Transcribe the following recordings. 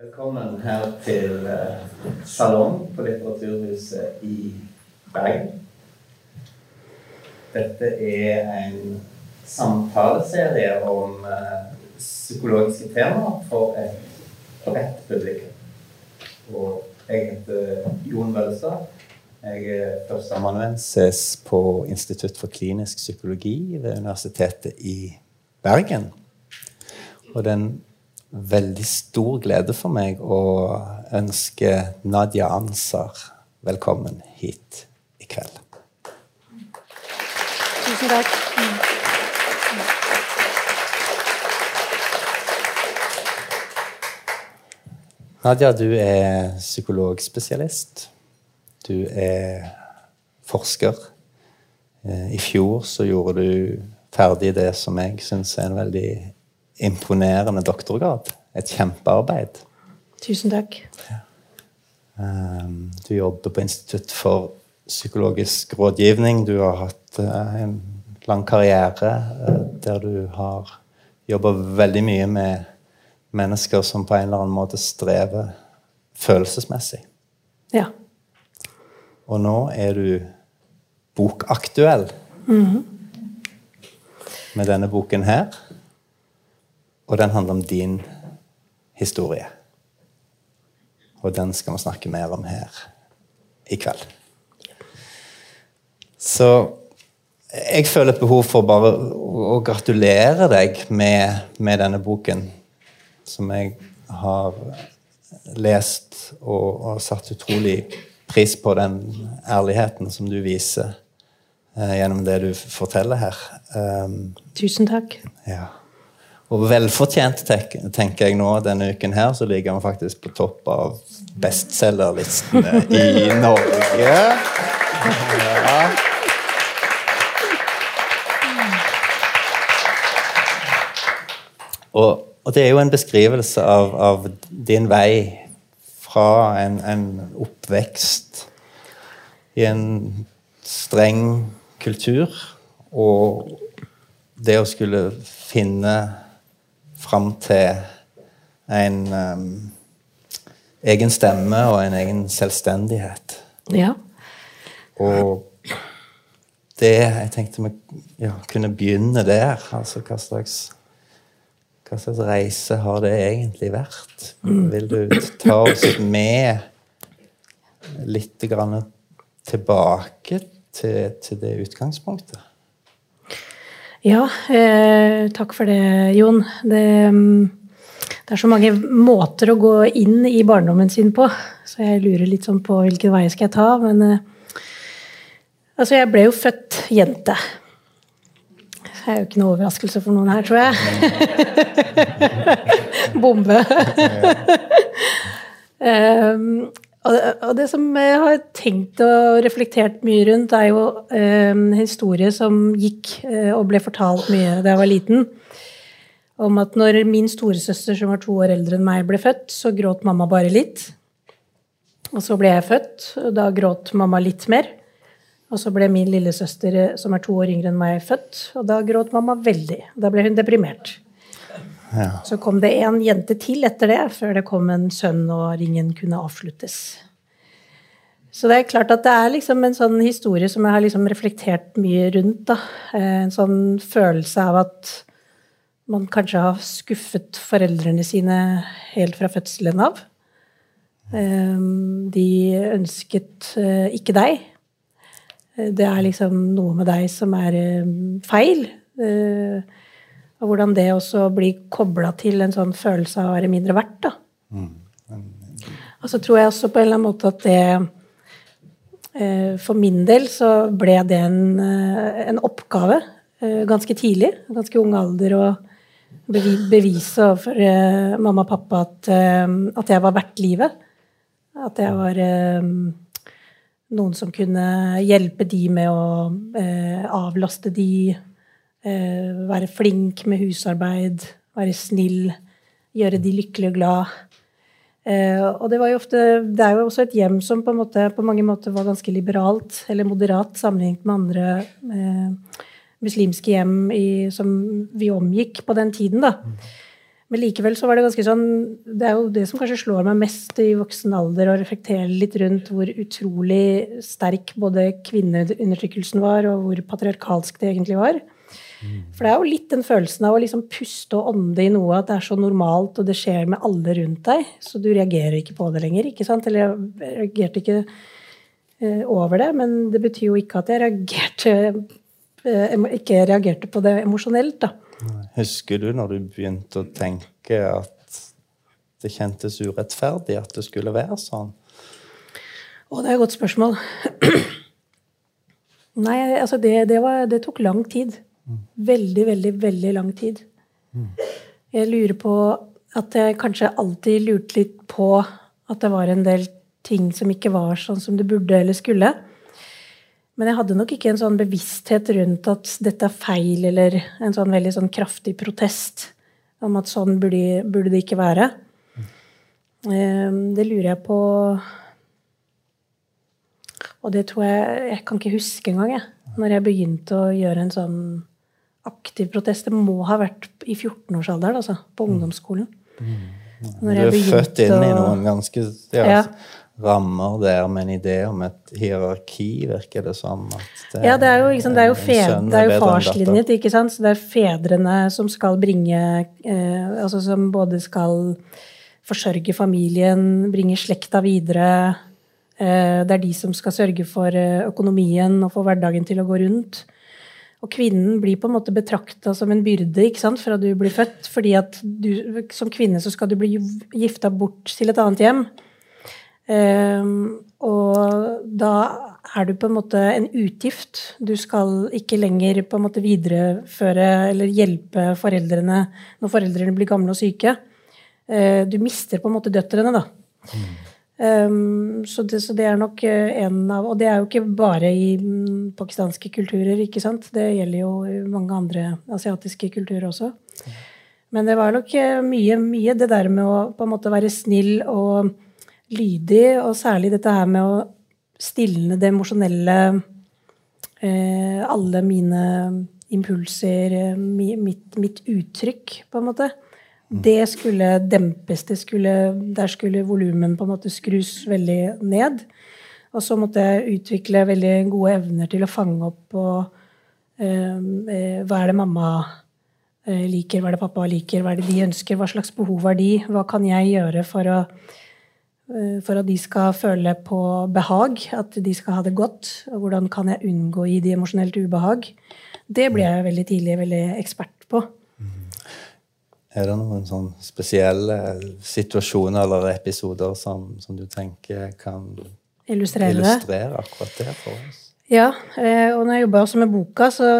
Velkommen her til eh, Salong på Litteraturhuset i Bergen. Dette er en samtaleserie om eh, psykologiske temaer for et bredt publikum. Og jeg heter Jon Vøllestad. Jeg er førsteamanuensis på Institutt for klinisk psykologi ved Universitetet i Bergen. Og det er en veldig stor glede for meg å ønske Nadia Ansar velkommen hit i kveld. Tusen takk. Nadia, du er psykologspesialist. Du er forsker. Eh, I fjor så gjorde du ferdig det som jeg syns er en veldig imponerende doktorgrad. Et kjempearbeid. Tusen takk. Ja. du jobber på Institutt for psykologisk rådgivning. Du har hatt uh, en lang karriere uh, der du har jobba veldig mye med mennesker som på en eller annen måte strever følelsesmessig. Ja. Og nå er du bokaktuell Mhm. med denne boken her. Og den handler om din historie. Og den skal vi snakke mer om her i kveld. Så jeg føler et behov for bare å gratulere deg med, med denne boken, som jeg har lest og, og satt utrolig pris på den ærligheten som du viser eh, gjennom det du forteller her. Um, Tusen takk. ja. Og velfortjent, tenker jeg nå denne uken her, så ligger han faktisk på topp av bestselgerlistene i Norge. Ja. Og, og det er jo en beskrivelse av, av din vei fra en, en oppvekst i en streng kultur og det å skulle finne fram til en um, egen stemme og en egen selvstendighet. Ja. Og det Jeg tenkte vi ja, kunne begynne der. Altså hva slags hva slags reise har det egentlig vært? Vil du ta oss med litt grann tilbake til, til det utgangspunktet? Ja, eh, takk for det, Jon. Det, mm, det er så mange måter å gå inn i barndommen sin på, så jeg lurer litt sånn på hvilken vei skal jeg ta. Men eh, altså, jeg ble jo født jente. Det er jo ikke noe overraskelse for noen her, tror jeg. Bombe. Um, og, det som jeg har tenkt og reflektert mye rundt, er jo eh, en historie som gikk eh, og ble fortalt mye da jeg var liten. Om at når min storesøster, som var to år eldre enn meg, ble født, så gråt mamma bare litt. Og så ble jeg født, og da gråt mamma litt mer. Og så ble min lillesøster, eh, som er to år yngre enn meg, født, og da gråt mamma veldig. Da ble hun deprimert. Ja. Så kom det en jente til etter det, før det kom en sønn og ringen kunne avsluttes. Så det er klart at det er liksom en sånn historie som jeg har liksom reflektert mye rundt. Da. Eh, En sånn følelse av at man kanskje har skuffet foreldrene sine helt fra fødselen av. Eh, De ønsket eh, ikke deg. Det er liksom noe med deg som er feil. Og hvordan det også blir kobla til en sånn følelse av å være mindre verdt. da. Og så tror jeg også på en eller annen måte at det eh, For min del så ble det en, eh, en oppgave eh, ganske tidlig, ganske ung alder, å bevise overfor mamma og pappa at, at jeg var verdt livet. At jeg var noen som kunne hjelpe de med å avlaste de, være flink med husarbeid, være snill, gjøre de lykkelige og glad. Eh, og det, var jo ofte, det er jo også et hjem som på, måte, på mange måter var ganske liberalt, eller moderat, sammenlignet med andre eh, muslimske hjem i, som vi omgikk på den tiden. da. Men likevel så var det ganske sånn Det er jo det som kanskje slår meg mest i voksen alder, å reflektere litt rundt hvor utrolig sterk både kvinneundertrykkelsen var, og hvor patriarkalsk det egentlig var. For det er jo litt den følelsen av å liksom puste og ånde i noe, at det er så normalt, og det skjer med alle rundt deg, så du reagerer ikke på det lenger. ikke sant? Eller jeg reagerte ikke eh, over det, men det betyr jo ikke at jeg reagerte, eh, ikke reagerte på det emosjonelt. da. Husker du når du begynte å tenke at det kjentes urettferdig at det skulle være sånn? Å, det er et godt spørsmål. Nei, altså det, det, var, det tok lang tid. Veldig, veldig, veldig lang tid. Jeg lurer på at jeg kanskje alltid lurte litt på at det var en del ting som ikke var sånn som det burde eller skulle. Men jeg hadde nok ikke en sånn bevissthet rundt at dette er feil, eller en sånn veldig sånn kraftig protest om at sånn burde, burde det ikke være. Ehm, det lurer jeg på Og det tror jeg Jeg kan ikke huske engang, jeg. Når jeg begynte å gjøre en sånn aktiv protest. Det må ha vært i 14-årsalderen, altså. På Mm. ungdomsskolen. Du er født inn i noen ganske ja, Ja. rammer der med en idé om et hierarki, virker det som. Det Ja, det er jo, liksom, det er jo, fed, det er jo farslinjet, ikke sant? Så det er fedrene som skal bringe eh, Altså som både skal forsørge familien, bringe slekta videre. Eh, det er de som skal sørge for eh, økonomien og få hverdagen til å gå rundt. Og kvinnen blir på en måte betrakta som en byrde ikke sant, fra du blir født. fordi at du, som kvinne så skal du bli gifta bort til et annet hjem. Um, og da er du på en måte en utgift. Du skal ikke lenger på en måte videreføre eller hjelpe foreldrene når foreldrene blir gamle og syke. Uh, du mister på en måte døtrene, da. Ehm, så, det, så det er nok eh, en av Og det er jo ikke bare i mm, pakistanske kulturer, ikke sant. Det gjelder jo mange andre asiatiske kulturer også. Men det var nok eh, mye, mye det der med å på en måte være snill og lydig, og særlig dette her med å stilne det emosjonelle eh, Alle mine impulser, eh, mi, mitt, mitt uttrykk, på en måte. Det skulle dempes. Det skulle, der skulle volumen på en måte skrus veldig ned. Og så måtte jeg utvikle veldig gode evner til å fange opp på eh, eh, Hva er det mamma eh, liker, hva er det pappa liker, hva er det de ønsker, hva slags behov har de, hva kan jeg gjøre for, å, eh, for at de skal føle på behag, at de skal ha det godt, og hvordan kan jeg unngå å gi de emosjonelt ubehag. Det ble jeg veldig tidlig veldig ekspert på. Er det noen sånn spesielle situasjoner eller episoder som, som du tenker kan Illustrere illustrere akkurat det for oss? Ja, eh, og når jeg jobba også med boka, så,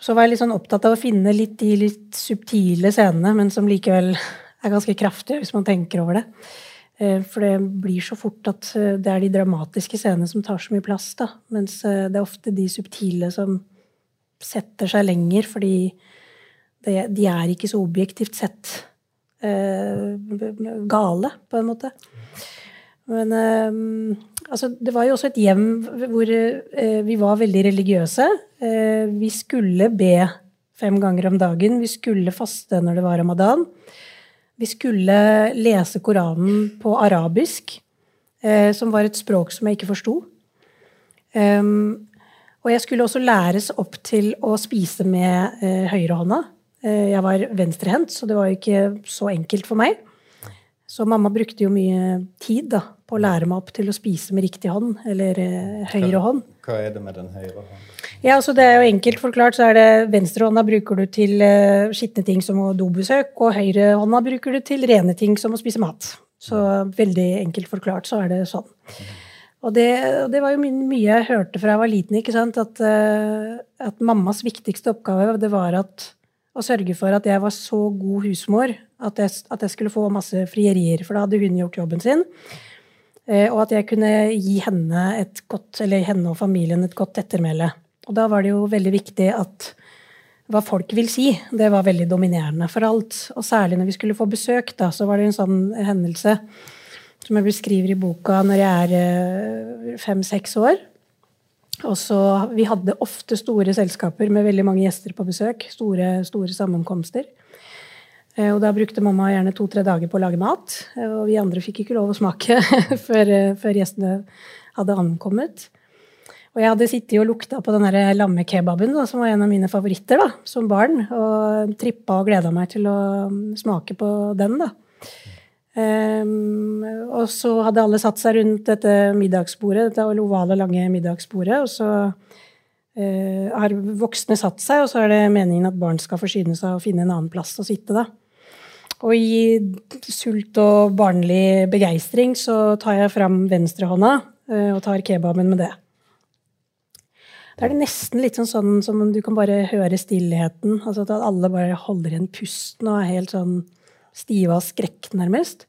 så var jeg litt sånn opptatt av å finne litt de litt subtile scenene, men som likevel er ganske kraftige, hvis man tenker over det. Eh, For det blir så fort at eh, det er de dramatiske scenene som tar så mye plass, da. Mens det er ofte de subtile som setter seg lenger, fordi det, de er ikke så objektivt sett eh, gale, på en måte. Men eh, altså, det var jo også et hjem hvor eh, vi var veldig religiøse. Vi skulle be fem ganger om dagen. Vi skulle faste når det var ramadan. Vi skulle lese Koranen på arabisk, som var et språk som jeg ikke forsto. Og jeg skulle også læres opp til å spise med eh, høyrehånda. Eh, jeg var venstrehendt, så det var jo ikke så enkelt for meg. Så mamma brukte jo mye tid da, på å lære meg opp til å spise med riktig hånd, eller eh, høyre hånd. Hva er det med den høyre hånden? Ja, altså Det er jo enkelt forklart, så er det venstrehånda bruker du til uh, skitne ting som å dobesøk, og høyrehånda bruker du til rene ting som å spise mat. Så veldig enkelt forklart så er det sånn. Og det, og det var jo my- mye jeg hørte fra jeg var liten, ikke sant? At, eh, at mammas viktigste oppgave det var at, å sørge for at jeg var så god husmor at jeg, at jeg skulle få masse frierier, for da hadde hun gjort jobben sin. Eh, og at jeg kunne gi henne, godt, henne og familien et godt ettermæle. Og da var det jo veldig viktig at hva folk vil si, det var veldig dominerende for alt. Og særlig når vi skulle få besøk, da, så var det en sånn hendelse som jeg beskriver i boka når jeg er fem-seks år. Og så, Vi hadde ofte store selskaper med veldig mange gjester på besøk. Store, store sammenkomster. Eh, og da brukte mamma gjerne to-tre dager på å lage mat. eh, Og vi andre fikk ikke lov å smake før, eh, før gjestene hadde ankommet. Og jeg hadde sittet og lukta på den lammekebaben, som var en av mine favoritter da, som barn. Og trippa og gleda meg til å mm, smake på den. da. Um, og så hadde alle satt seg rundt dette middagsbordet, dette ovale, lange middagsbordet. Og så uh, har voksne satt seg, og så er det meningen at barn skal forsyne seg og finne en annen plass å sitte. da. Og i sult og barnlig begeistring så tar jeg fram venstrehånda uh, og tar kebaben med det. Da er det nesten litt sånn, sånn som om du kan bare høre stillheten. altså At alle bare holder igjen pusten og er helt sånn stive av skrekk, nærmest.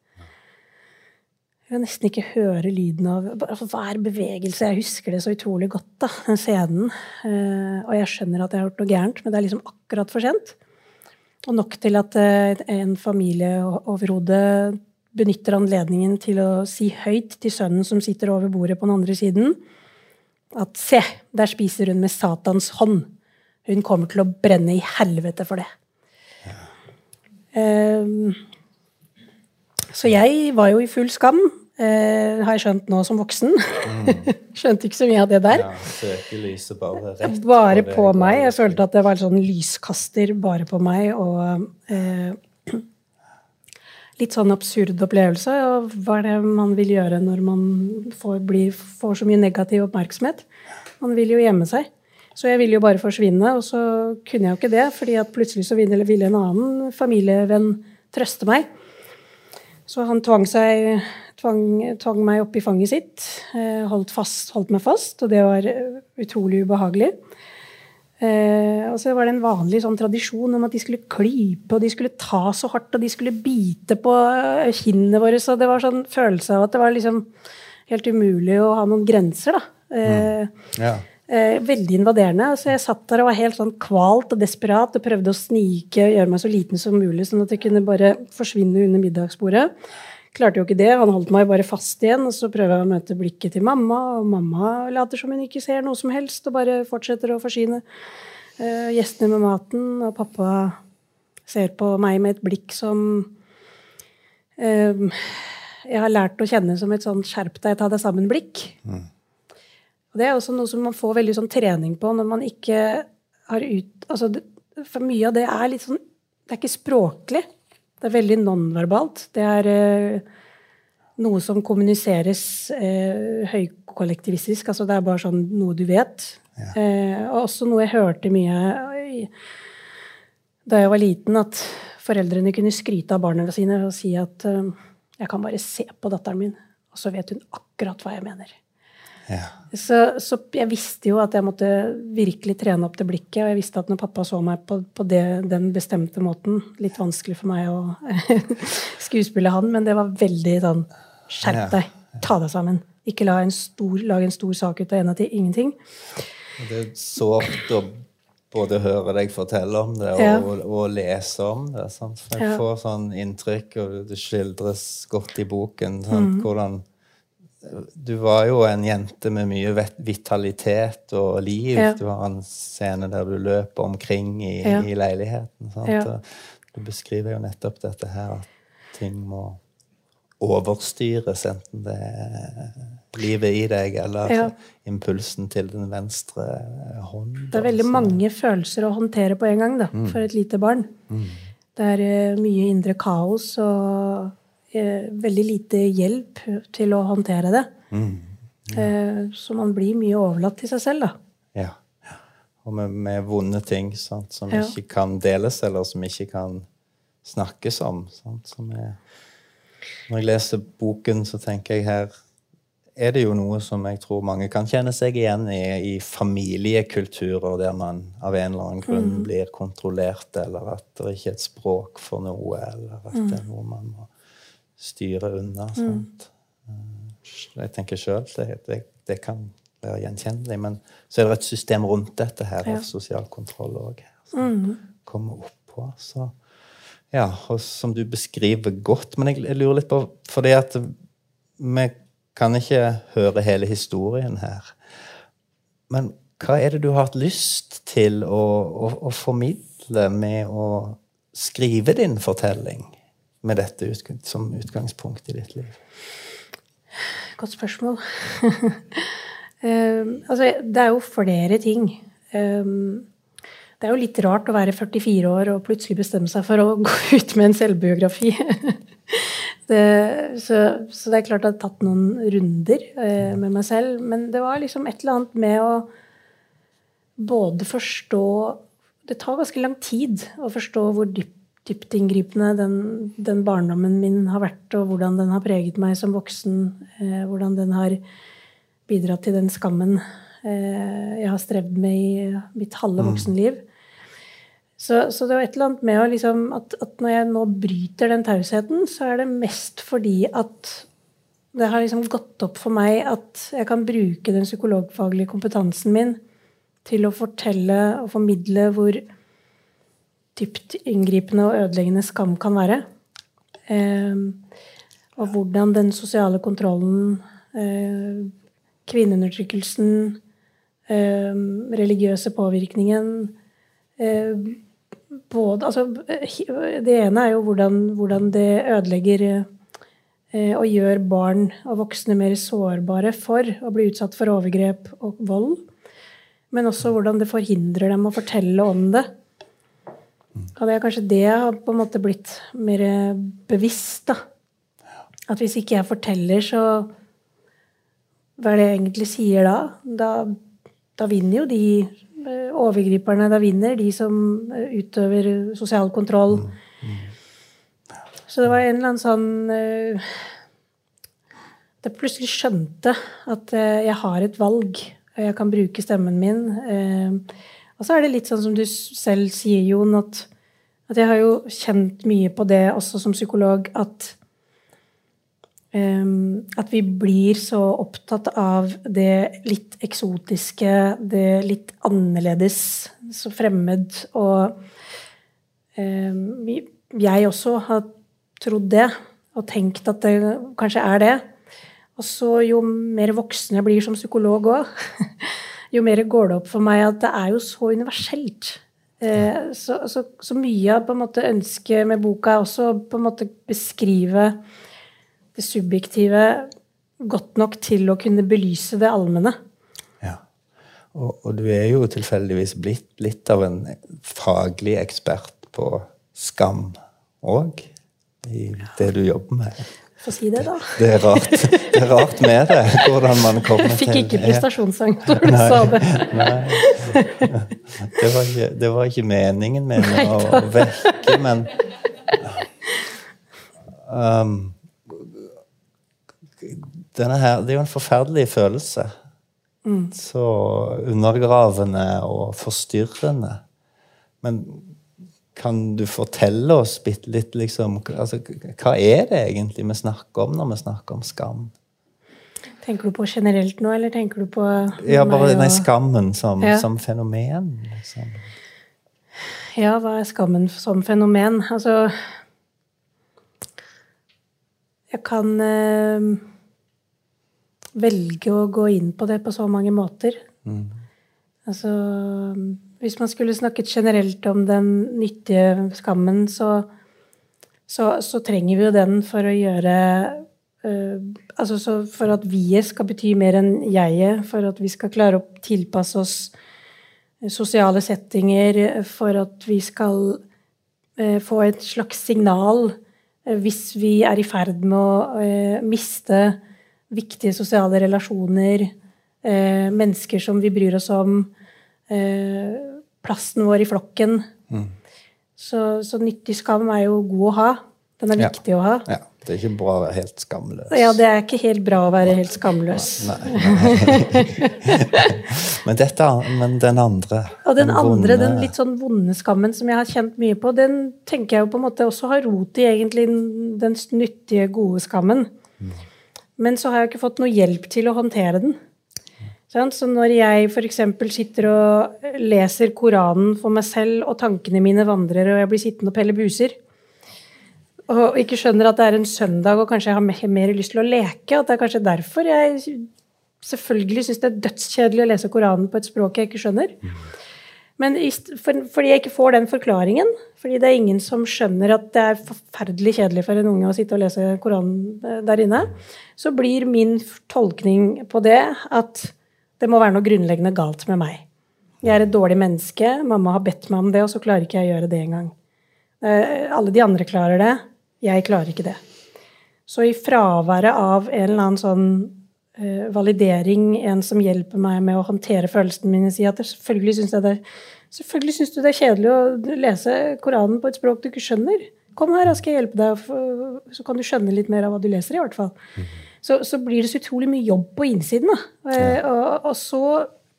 Jeg kan nesten ikke høre lyden av for hver bevegelse. Jeg husker det så utrolig godt, da, den scenen. Eh, og jeg skjønner at jeg har gjort noe gærent, men det er liksom akkurat for sent. Og nok til at eh, en familieoverhode benytter anledningen til å si høyt til sønnen som sitter over bordet på den andre siden, at se, der spiser hun med Satans hånd. Hun kommer til å brenne i helvete for det. Um, så jeg var jo i full skam, uh, har jeg skjønt nå som voksen. Skjønte ikke så mye av det der. Ja, bare rett Bare på, på meg. Jeg følte at det var en sånn lyskaster bare på meg. Og uh, litt sånn absurd opplevelse. Og hva er det man vil gjøre når man får, blir, får så mye negativ oppmerksomhet? Man vil jo gjemme seg. Så jeg ville jo bare forsvinne, og så kunne jeg jo ikke det, fordi at plutselig så ville, ville en annen familievenn trøste meg. Så han tvang, seg, tvang, tvang meg opp i fanget sitt, eh, holdt, fast, holdt meg fast, og det var eh, utrolig ubehagelig. Eh, og så var det en vanlig sånn tradisjon om at de skulle klype, og de skulle ta så hardt, og de skulle bite på eh, kinnene våre, så det var sånn følelse av at det var liksom helt umulig å ha noen grenser, da. Eh, Ja. Eh, veldig invaderende. Så jeg satt der og var helt sånn kvalt og desperat og prøvde å snike og gjøre meg så liten som mulig, sånn at jeg kunne bare forsvinne under middagsbordet. Klarte jo ikke det. Han holdt meg bare fast igjen, og så prøver jeg å møte blikket til mamma, og mamma later som hun ikke ser noe som helst, og bare fortsetter å forsyne eh, gjestene med maten, og pappa ser på meg med et blikk som eh, jeg har lært å kjenne som et sånn skjerp deg, ta deg sammen-blikk. Og det er også noe som man får veldig sånn trening på når man ikke har ut altså det, For mye av det er litt sånn Det er ikke språklig. Det er veldig nonverbalt. Det er eh, noe som kommuniseres eh, høykollektivistisk. Altså det er bare sånn noe du vet. Eh, og også noe jeg hørte mye i, da jeg var liten, at foreldrene kunne skryte av barna sine og si at eh, jeg kan bare se på datteren min, og så vet hun akkurat hva jeg mener. Ja. Så, så jeg visste jo at jeg måtte virkelig trene opp det blikket. Og jeg visste at når pappa så meg på, på det, den bestemte måten Litt vanskelig for meg å skuespille han, men det var veldig sånn Skjerp deg. Ta deg sammen. Ikke la en stor, lage en stor sak ut av en av til ingenting. Det er sårt å både høre deg fortelle om det og, Ja. og, og lese om det. Sant? For jeg Ja. får sånn inntrykk, og det skildres godt i boken, sant? Mm. hvordan Du var jo en jente med mye vitalitet og liv. Ja. Du har en scene der du løper omkring i, Ja. i leiligheten. Ja. Du beskriver jo nettopp dette her, at ting må overstyres, enten det er livet i deg eller impulsen til den venstre hånd. Det er veldig mange følelser å håndtere på en gang da, for et lite barn. Det er eh, mye indre kaos og veldig lite hjelp til å håndtere det. Eh, så man blir mye overlatt til seg selv, da. Ja. Og med, med vonde ting sant, som Ja. ikke kan deles, eller som ikke kan snakkes om. Sant, som er, når jeg leser boken, så tenker jeg her er det jo noe som jeg tror mange kan kjenne seg igjen i, i familiekulturer der man av en eller annen grunn Mm. blir kontrollert, eller at det ikke er et språk for noe, eller at det er noe man må styre unna. Mm. Eh, Jeg tenker sjøl det, det, det kan være gjenkjennelig, men så er det et system rundt dette her Ja. av sosial kontroll òg, som Mm. kommer oppå. Så ja, og som du beskriver godt. Men jeg, jeg lurer litt på Fordi at vi kan ikke høre hele historien her. Men hva er det du har hatt lyst til å, å, å formidle med å skrive din fortelling med dette som utgangspunkt i ditt liv? Godt spørsmål. um, altså, det er jo flere ting. Um, det er jo litt rart å være 44 år og plutselig bestemme seg for å gå ut med en selvbiografi. det, så, så, det er klart jeg har tatt noen runder uh, med meg selv. Men det var liksom et eller annet med å både forstå Det tar ganske lang tid å forstå hvor dypt dyptinngripende den, den, barndommen min har vært, og hvordan den har preget meg som voksen. Eh, hvordan den har bidratt til den skammen eh, jeg har strevd med i mitt halve mm. voksenliv. Så, så, det var et eller annet med liksom, at, at, når jeg nå bryter den tausheten, så er det mest fordi at det har liksom gått opp for meg at jeg kan bruke den psykologfaglige kompetansen min til å fortelle og formidle hvor dypt inngripende og ødeleggende skam kan være. Eh, og hvordan den sosiale kontrollen, eh, kvinneundertrykkelsen, eh, religiøse påvirkningen eh, både, altså, Det ene er jo hvordan, hvordan det ødelegger eh, og gjør barn og voksne mer sårbare for å bli utsatt for overgrep og vold. Men også hvordan det forhindrer dem å fortelle om det og det er kanskje det jeg har på en måte blitt mer bevisst. da. At hvis ikke jeg forteller, så Hva er det jeg egentlig sier da? Da, da vinner jo de eh, overgriperne. Da vinner de som eh, utøver sosial kontroll. Så det var en eller annen sånn At Jeg plutselig skjønte at jeg har et valg, og jeg kan bruke stemmen min. Og så er det litt sånn som du selv sier, Jon, at at jeg har jo kjent mye på det også som psykolog at um, At vi blir så opptatt av det litt eksotiske, det litt annerledes, så fremmed. Og um, jeg også har trodd det, og tenkt at det kanskje er det. Og så jo mer voksen jeg blir som psykolog òg, jo mer går det opp for meg at det er jo så universelt. Eh, så, så, så, mye av på en måte ønsket med boka er også på en måte beskrive det subjektive godt nok til å kunne belyse det allmenne. Ja. Og, og, du er jo tilfeldigvis blitt litt av en faglig ekspert på skam òg, i det du jobber med. Få si det, da. Det, er rart. det er rart med det. Hvordan man kommer til Fikk ikke prestasjonssang når du sa det. Nei. Det var, ikke, det var ikke meningen min å vekke, men um, her, Det er jo en forferdelig følelse. Mm. Så undergravende og forstyrrende. Men kan du fortelle oss bitte litt liksom, altså, Hva er det egentlig vi snakker om når vi snakker om skam? Tenker du på generelt nå, eller tenker du på Ja, bare denne skammen som, ja. som fenomen. Liksom. Ja, hva er skammen som fenomen? Altså Jeg kan eh, velge å gå inn på det på så mange måter. Mm. Altså hvis man skulle snakket generelt om den nyttige skammen, så, så, så trenger vi jo den for å gjøre uh, Altså for at vi-et skal bety mer enn jeg-et, for at vi skal klare å tilpasse oss sosiale settinger, for at vi skal uh, få et slags signal uh, hvis vi er i ferd med å miste viktige sosiale relasjoner, mennesker som vi bryr oss om plassen vår i flokken. Mm. Så, så, nyttig skam er jo god å ha. Den er ja. viktig å ha. Ja. Det er ikke bra å være helt skamløs. Ja, det er ikke helt bra å være helt skamløs. Nei, nei. men, dette, men den andre Og den, den andre, vonde... den litt sånn vonde skammen som jeg har kjent mye på, den tenker jeg jo på en måte også har rot i egentlig den nyttige, gode skammen. Mm. Men så har jeg ikke fått noe hjelp til å håndtere den. Så når jeg f.eks. sitter og leser Koranen for meg selv, og tankene mine vandrer, og jeg blir sittende og pelle buser, og ikke skjønner at det er en søndag og kanskje jeg har mer lyst til å leke, at det er kanskje derfor jeg selvfølgelig syns det er dødskjedelig å lese Koranen på et språk jeg ikke skjønner, Men fordi jeg ikke får den forklaringen, fordi det er ingen som skjønner at det er forferdelig kjedelig for en unge å sitte og lese Koranen eh, der inne, så blir min tolkning på det at det må være noe grunnleggende galt med meg. Jeg er et dårlig menneske, mamma har bedt meg om det, og så klarer ikke jeg å gjøre det engang. Eh, alle de andre klarer det, jeg klarer ikke det. Så i fraværet av en eller annen sånn uh, validering, en som hjelper meg med å håndtere følelsene mine, si at selvfølgelig syns jeg det Selvfølgelig syns du det er kjedelig å lese Koranen på et språk du ikke skjønner. Kom her, jeg skal hjelpe deg, så kan du skjønne litt mer av hva du leser. i hvert fall. Så, så, blir det så utrolig mye jobb på innsiden. Da. Uh, og, og, så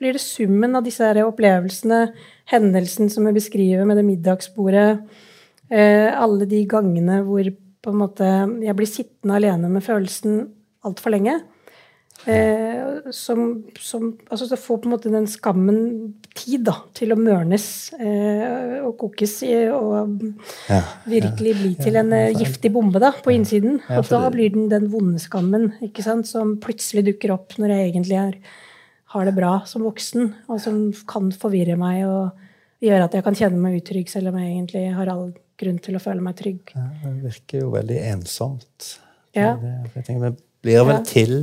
blir det summen av disse her opplevelsene, hendelsen som vi beskriver med det middagsbordet, uh, alle de gangene hvor på en måte Jeg blir sittende alene med følelsen altfor lenge. Eh, som, som, altså så får på en måte den skammen tid da, til å mørnes eh, og kokes i, og ja, virkelig ja, bli til en ja, eh, giftig bombe da, på innsiden. og da blir den den vonde skammen ikke sant, som plutselig dukker opp når jeg egentlig er, har det bra som voksen, og som kan forvirre meg og gjøre at jeg kan kjenne meg utrygg selv om jeg egentlig har all grunn til å føle meg trygg. Ja, det virker jo veldig ensomt. Ja. Det, tenker, det blir vel ja. til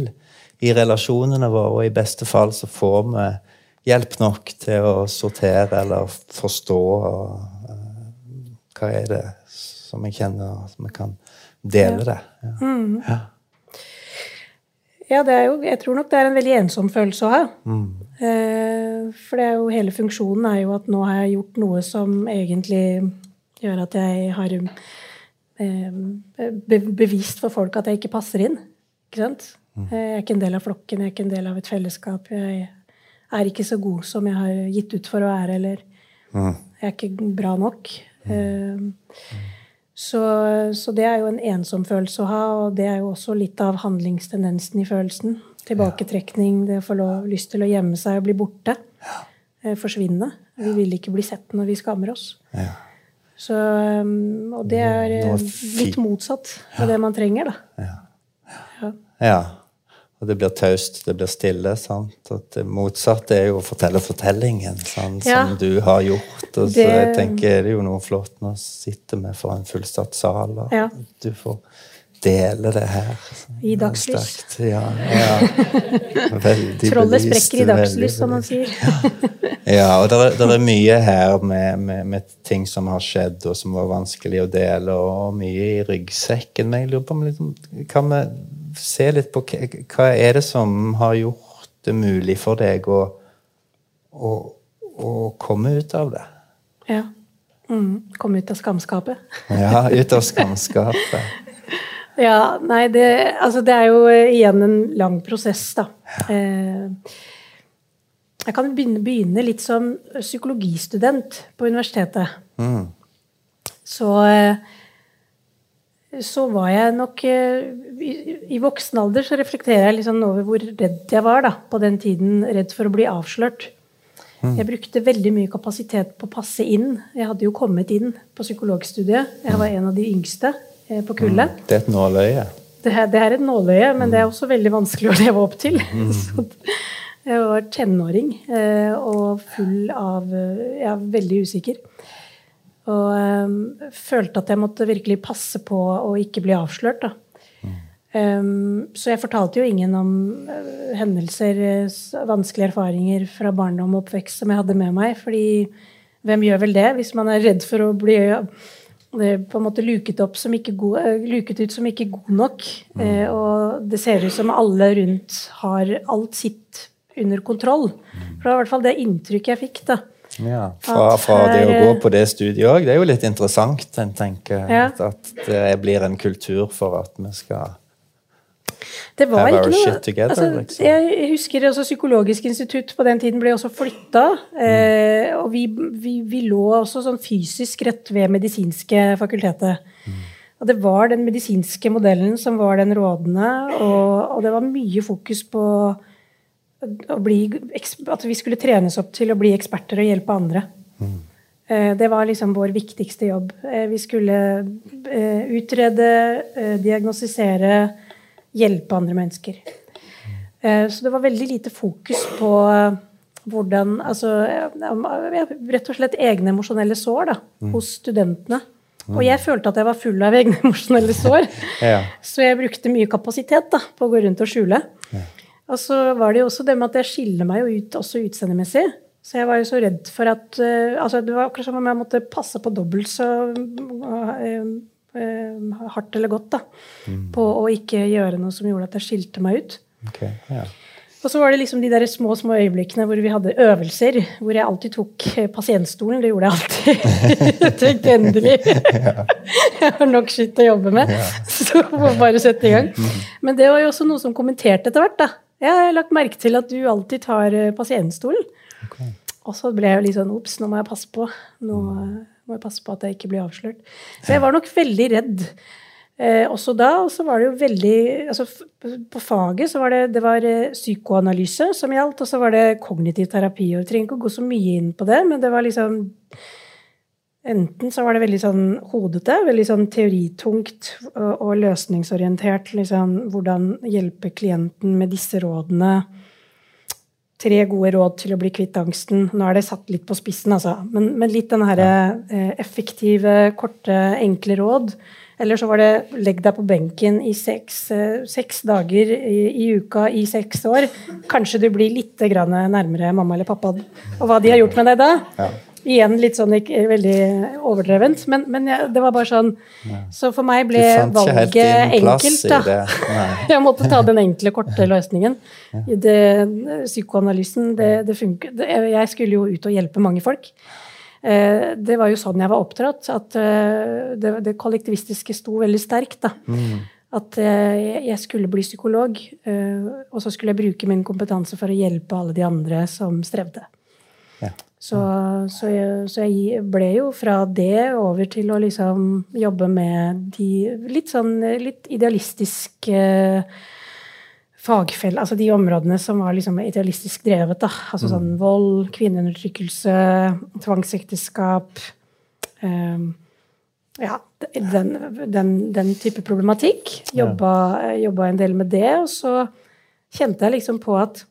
i relasjonene våre, og i beste fall så får vi hjelp nok til å sortere eller forstå og, uh, hva er det som jeg kjenner, som vi kan dele det. Ja. Mm. ja. Ja, jo, jeg tror nok det er en veldig ensom følelse å ha. Mm. Eh, for det er jo, hele funksjonen er jo at nå har jeg gjort noe som egentlig gjør at jeg har eh, bevist for folk at jeg ikke passer inn. Ikke sant? Mm. Jeg er ikke en del av flokken, jeg er ikke en del av et fellesskap. Jeg er ikke så god som jeg har gitt ut for å være, eller mm. jeg er ikke bra nok. Mm. Så, så, det er jo en ensom følelse å ha, og det er jo også litt av handlingstendensen i følelsen. Tilbaketrekning, det å få lov, lyst til å gjemme seg og bli borte. Eh, forsvinne. Vi vil ikke bli sett når vi skammer oss. Ja. Så, og det er eh, litt motsatt av det man trenger, da. Ja. ja. Og det blir taust, det blir stille. sant? Og det motsatte er jo å fortelle fortellingen sant? som du har gjort. Og det... så jeg tenker det er jo noe flott når du sitter med for en fullsatt sal, og du får dele det her. I dagslys. Ja, ja. Trollet sprekker i dagslys, som man sier. ja, og det er, er, mye her med, med, med, ting som har skjedd, og som var vanskelig å dele, og mye i ryggsekken. Men jeg lurer på om liksom, kan vi se litt på hva er det som har gjort det mulig for deg å, å, å komme ut av det? Ja. Mm, komme ut av skamskapet. ja, ut av skamskapet. Ja, nei, det, altså det er jo eh, igjen en lang prosess, da. Eh, jeg kan begynne, begynne, litt som psykologistudent på universitetet. Mm. Så, eh, så var jeg nok I, i voksen alder så reflekterer jeg liksom over hvor redd jeg var da, på den tiden. Redd for å bli avslørt. Mm. Jeg brukte veldig mye kapasitet på å passe inn. Jeg hadde jo kommet inn på psykologstudiet. Jeg var en av de yngste. Eh, på kullet. Mm. Det er et nåløye? Det, det, er et nåløye, men det er også veldig vanskelig å leve opp til. Mm. jeg var tenåring eh, og full av Jeg Ja, veldig usikker. Og um, følte at jeg måtte virkelig passe på å ikke bli avslørt. da. Um, så jeg fortalte jo ingen om uh, hendelser, vanskelige erfaringer fra barndom og oppvekst som jeg hadde med meg. fordi hvem gjør vel det hvis man er redd for å bli på en måte luket, god, eh, luket, ut som ikke god nok. Mm. Eh, og det ser ut som alle rundt har alt sitt under kontroll. Mm. For det var i hvert fall det inntrykket jeg fikk. da. Ja, Fra, fra det å gå på det studiet òg. Det er jo litt interessant. Jeg tenker, ja. At det blir en kultur for at vi skal det var ikke noe together, altså, liksom. Jeg husker også Psykologisk institutt på den tiden ble også flytta. Mm. Eh, og vi, vi, vi, lå også sånn fysisk rett ved medisinske fakultetet. Mm. Og det var den medisinske modellen som var den rådende, og, og det var mye fokus på bli, at vi skulle trenes opp til å bli eksperter og hjelpe andre. Mm. Det var liksom vår viktigste jobb. Eh, vi skulle eh, utrede, diagnostisere, hjelpe andre mennesker. Så det var veldig lite fokus på hvordan Altså rett og slett egne emosjonelle sår da, hos studentene. Og jeg følte at jeg var full av egne emosjonelle sår. Ja. Så jeg brukte mye kapasitet da, på å gå rundt og skjule. Og så var det jo også det med at jeg skiller meg jo ut også utseendemessig. Så jeg var jo så redd for at uh, altså Det var akkurat som om jeg måtte passe på dobbelt så uh, uh, hardt eller godt da, på å ikke gjøre noe som gjorde at jeg skilte meg ut. Okay, ja. Og så var det liksom de der små små øyeblikkene hvor vi hadde øvelser, hvor jeg alltid tok pasientstolen. Det gjorde jeg alltid. jeg tenkte endelig. jeg har nok skitt å jobbe med, så må bare sette i gang. Men det var jo også noe som kommenterte etter hvert. da. Jeg har lagt merke til at du alltid tar pasientstolen. pasientstolen. Og så ble jeg litt sånn ops, nå må jeg passe på. Nå eh, må jeg passe på at jeg ikke blir avslørt. Så jeg var nok veldig redd Eh, også da, og så var det jo veldig altså På faget så var det, det var eh, psykoanalyse som gjaldt, og så var det kognitiv terapi. og Vi trenger ikke å gå så mye inn på det, men det var liksom Enten så var det veldig sånn hodete, veldig sånn teoritungt og, løsningsorientert. Liksom, hvordan hjelpe klienten med disse rådene. Tre gode råd til å bli kvitt angsten. Nå er det satt litt på spissen, altså. Men, men litt den herre eh, effektive, korte, enkle råd eller så var det 'legg deg på benken i seks, eh, seks dager i, i, uka i seks år'. Kanskje du blir litt nærmere mamma eller pappa og hva de har gjort med deg da. Ja. Igjen litt sånn ikke, veldig overdrevent, men, men jeg, det var bare sånn Så for meg ble valget enkelt, da. jeg måtte ta den enkle, korte løsningen. Det, psykoanalysen, det, det funker. Jeg skulle jo ut og hjelpe mange folk. Eh, det var jo sånn jeg var oppdratt. At eh, det, det kollektivistiske sto veldig sterkt. da. Mm. At eh, jeg skulle bli psykolog, og så skulle jeg bruke min kompetanse for å hjelpe alle de andre som strevde. Ja. Så, så, jeg, så, jeg, ble jo fra det over til å liksom jobbe med de litt sånn litt idealistiske fagfell, altså de områdene som var liksom idealistisk drevet. da, altså mm. sånn Vold, kvinneundertrykkelse, tvangsekteskap um, Ja, den, den, den, type problematikk. Jobba, jobba, en del med det. Og så kjente jeg liksom på at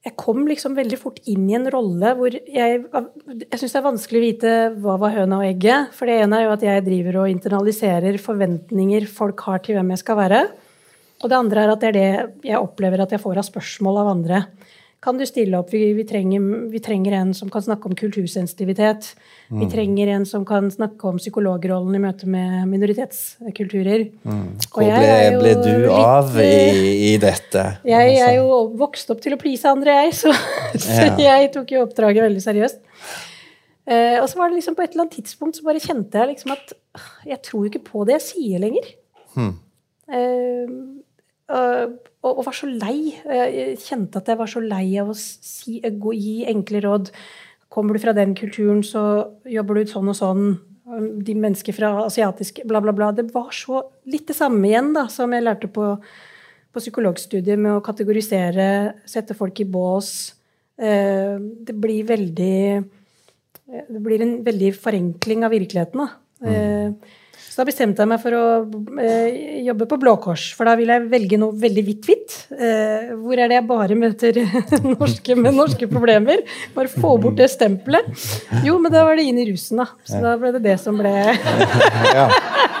jeg kom liksom veldig fort inn i en rolle hvor jeg Jeg syns det er vanskelig å vite hva var høna og egget. For det ene er jo at jeg driver og internaliserer forventninger folk har til hvem jeg skal være. Og det andre er at det er det jeg opplever at jeg får av spørsmål av andre. Kan du stille opp? Vi, vi, trenger, vi trenger, en som kan snakke om kultursensitivitet. Mm. Vi trenger en som kan snakke om psykologrollen i møte med minoritetskulturer. Mm. Hvor ble, ble, du litt, av i, i, dette? Jeg er jo vokst opp til å please andre, jeg. Så, så ja. jeg tok jo oppdraget veldig seriøst. Eh, og så var det liksom på et eller annet tidspunkt så bare kjente jeg liksom at jeg tror ikke på det jeg sier lenger. Hmm. Eh, og, og, var så lei. Jeg kjente at jeg var så lei av å si, gå, gi enkle råd. Kommer du fra den kulturen, så jobber du sånn og sånn. De mennesker fra asiatisk bla, bla, bla. Det var så litt det samme igjen da, som jeg lærte på, på psykologstudiet, med å kategorisere, sette folk i bås. Eh, det blir veldig Det blir en veldig forenkling av virkeligheten. da. Mm. Så da bestemte jeg meg for å eh, jobbe på Blå Kors, for da vil jeg velge noe veldig hvitt-hvitt. Eh, hvor er det jeg bare møter norske med norske problemer? Bare få bort det stempelet. Jo, men da var det inn i rusen, da. Så da ble det det som ble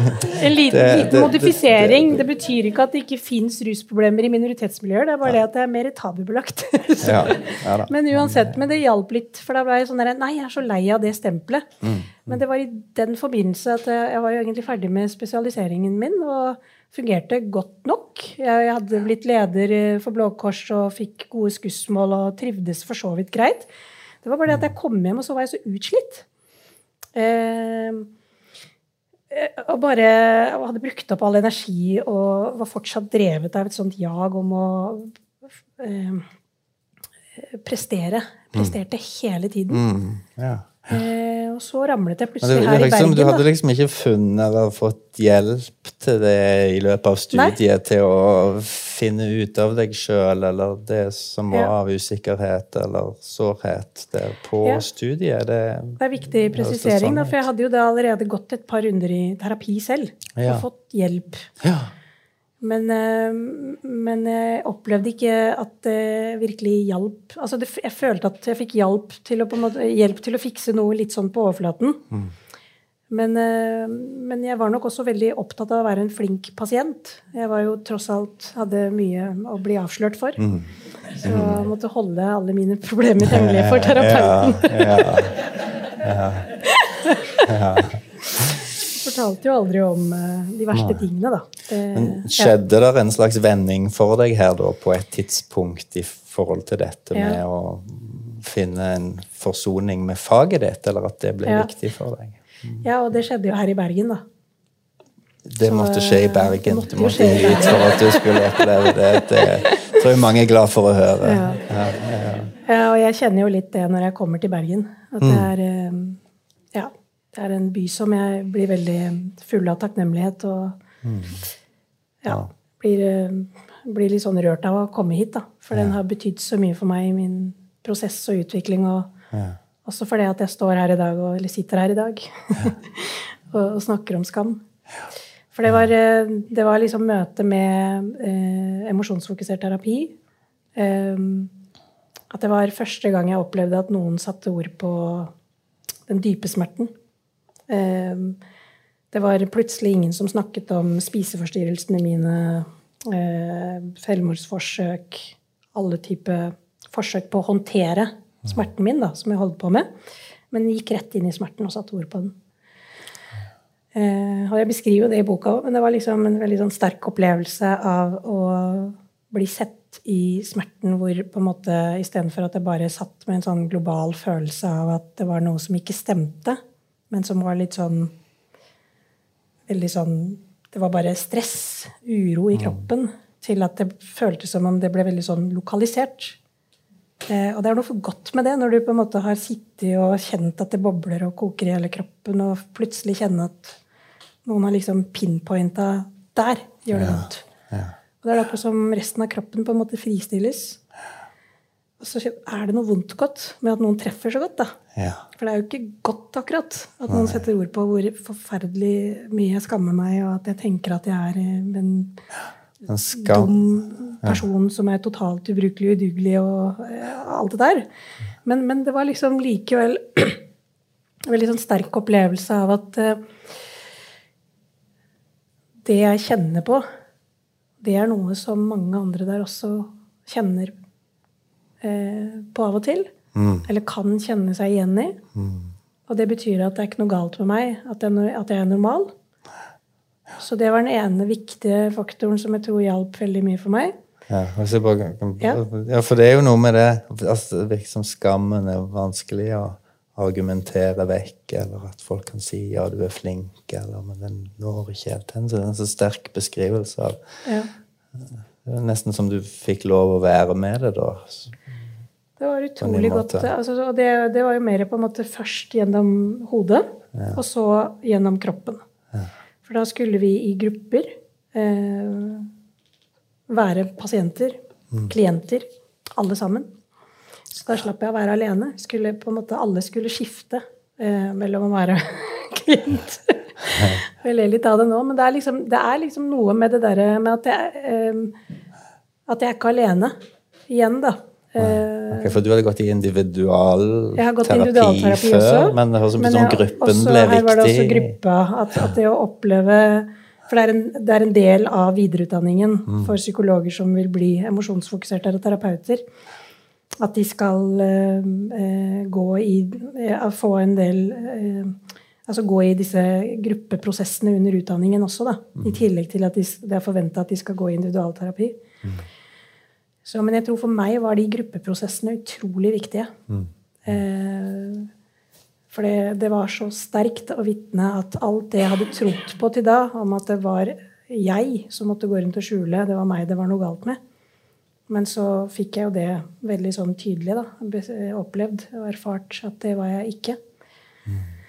En liten, det, liten det, modifisering. Det, det, betyr ikke at det ikke fins rusproblemer i minoritetsmiljøer. Det er bare det at det er mer tabubelagt. ja, ja men uansett, men det hjalp litt. For da ble jeg sånn der Nei, jeg er så lei av det stempelet. Mm. Men det var i den forbindelse at jeg var jo egentlig ferdig med spesialiseringen min. og fungerte godt nok. Jeg hadde blitt leder for Blå Kors og fikk gode skussmål og trivdes for så vidt greit. Det var bare det at jeg kom hjem, og så var jeg så utslitt. Eh, Eh, og bare og hadde brukt opp all energi og var fortsatt drevet av et sånt jag om å eh, prestere. Presterte mm. hele tiden. Mm, ja. Eh, og så ramlet jeg plutselig her i liksom, Bergen. Du hadde liksom ikke funnet eller fått hjelp til det i løpet av studiet Nei. til å finne ut av deg sjøl, eller det som var ja. av usikkerhet eller sårhet der på ja. studiet? Det, det, er viktig presisering, sånn da, for jeg hadde jo da allerede gått et par runder i terapi selv og fått hjelp. Ja. Men, eh, men jeg opplevde ikke at det virkelig hjalp. Altså det, jeg følte at jeg fikk hjelp til, å, måte, hjelp til å fikse noe litt sånn på overflaten. Men, eh, men jeg var nok også veldig opptatt av å være en flink pasient. Jeg var jo tross alt hadde mye å bli avslørt for. Så jeg måtte holde alle mine problemer hemmelig for terapeuten. Ja, ja, ja. Fortalte jo aldri om eh, de verste tingene, da. Det, Men skjedde det en slags vending for deg her da, på et tidspunkt i forhold til dette Ja. med å finne en forsoning med faget ditt, eller at det ble Ja. viktig for deg? ja, og det skjedde jo her i Bergen, da. Det måtte skje i Bergen. måtte Du måtte skje hit for at du skulle oppleve det. Det tror jeg mange er glad for å høre. Ja. Ja, ja. Ja, og jeg kjenner jo litt det når jeg kommer til Bergen. At det er eh, Ja. Det er en by som jeg blir veldig full av takknemlighet og ja, blir, eh, blir litt sånn rørt av å komme hit, da. For den har betydd så mye for meg i min prosess og utvikling. Og også fordi at jeg står her i dag, og, eller sitter her i dag, og, og snakker om skam. For det var, eh, det var liksom møte med eh, emosjonsfokusert terapi. Eh, at det var første gang jeg opplevde at noen satte ord på den dype smerten. Eh, det var plutselig ingen som snakket om spiseforstyrrelsene mine, eh, selvmordsforsøk, alle typer forsøk på å håndtere smerten min, da, som jeg holdt på med. Men gikk rett inn i smerten og satte ord på den. Eh, og jeg beskriver jo det i boka òg, men det var liksom en veldig sånn sterk opplevelse av å bli sett i smerten hvor på en måte istedenfor at jeg bare satt med en sånn global følelse av at det var noe som ikke stemte, men som var litt sånn Veldig sånn Det var bare stress, uro i kroppen, til at det føltes som om det ble veldig sånn lokalisert. Eh, og det er noe for godt med det, når du på en måte har sittet og kjent at det bobler og koker i hele kroppen, og plutselig kjenne at noen har liksom pinpointa Der gjør det vondt. Og det er akkurat som resten av kroppen på en måte fristilles. Og så er det noe vondt godt med at noen treffer så godt, da. Ja. For det er jo ikke godt, akkurat, at noen setter ord på hvor forferdelig mye jeg skammer meg, og at jeg tenker at jeg er eh, en En dum person som er totalt ubrukelig og udugelig og ja, alt det der. Men, men det var liksom likevel en veldig sånn sterk opplevelse av at uh, det jeg kjenner på, det er noe som mange andre der også kjenner eh, på av og til. Eller kan kjenne seg igjen i. Og det betyr at det er ikke noe galt med meg, at jeg, at jeg er normal. Så det var den ene viktige faktoren som jeg tror hjalp veldig mye for meg. Ja, bare, kan- Ja. ja, for det er jo noe med det altså, det virker som Skammen er vanskelig å argumentere vekk, eller at folk kan si 'ja, du er flink', eller 'men den når ikke helt hen'. Så det er en så sterk beskrivelse av Ja. Det er nesten som du fikk lov å være med det, da. Det var utrolig godt. Altså, og det, det var jo mer på en måte først gjennom hodet, og så gjennom kroppen. For da skulle vi i grupper eh, være pasienter, klienter, alle sammen. Så da slapp jeg å være alene. Skulle, på en måte, alle skulle skifte eh, mellom å være klient. Jeg ler litt av det nå, men det er liksom, det er liksom noe med det derre med at jeg, eh, at jeg er ikke alene. Igjen, da. Eh, Ok, for du hadde gått i individualterapi før, men det høres ut som sånn gruppen også, ble Her var det også gruppa. At, at det å oppleve For det er, en, det er en del av videreutdanningen Mm. for psykologer som vil bli emosjonsfokuserte terapeuter. At de skal eh, eh, gå i eh, Få en del eh, Altså gå i disse gruppeprosessene under utdanningen også, da. Mm. I tillegg til at de, det er forventa at de skal gå i individualterapi. Så, men jeg tror for meg var de gruppeprosessene utrolig viktige. Eh, for det, det var så sterkt å vitne at alt det jeg hadde trodd på til da, om at det var jeg som måtte gå rundt og skjule, det var meg det var noe galt med. Men så fikk jeg jo det veldig sånn tydelig da, opplevd og erfart at det var jeg ikke. Eh,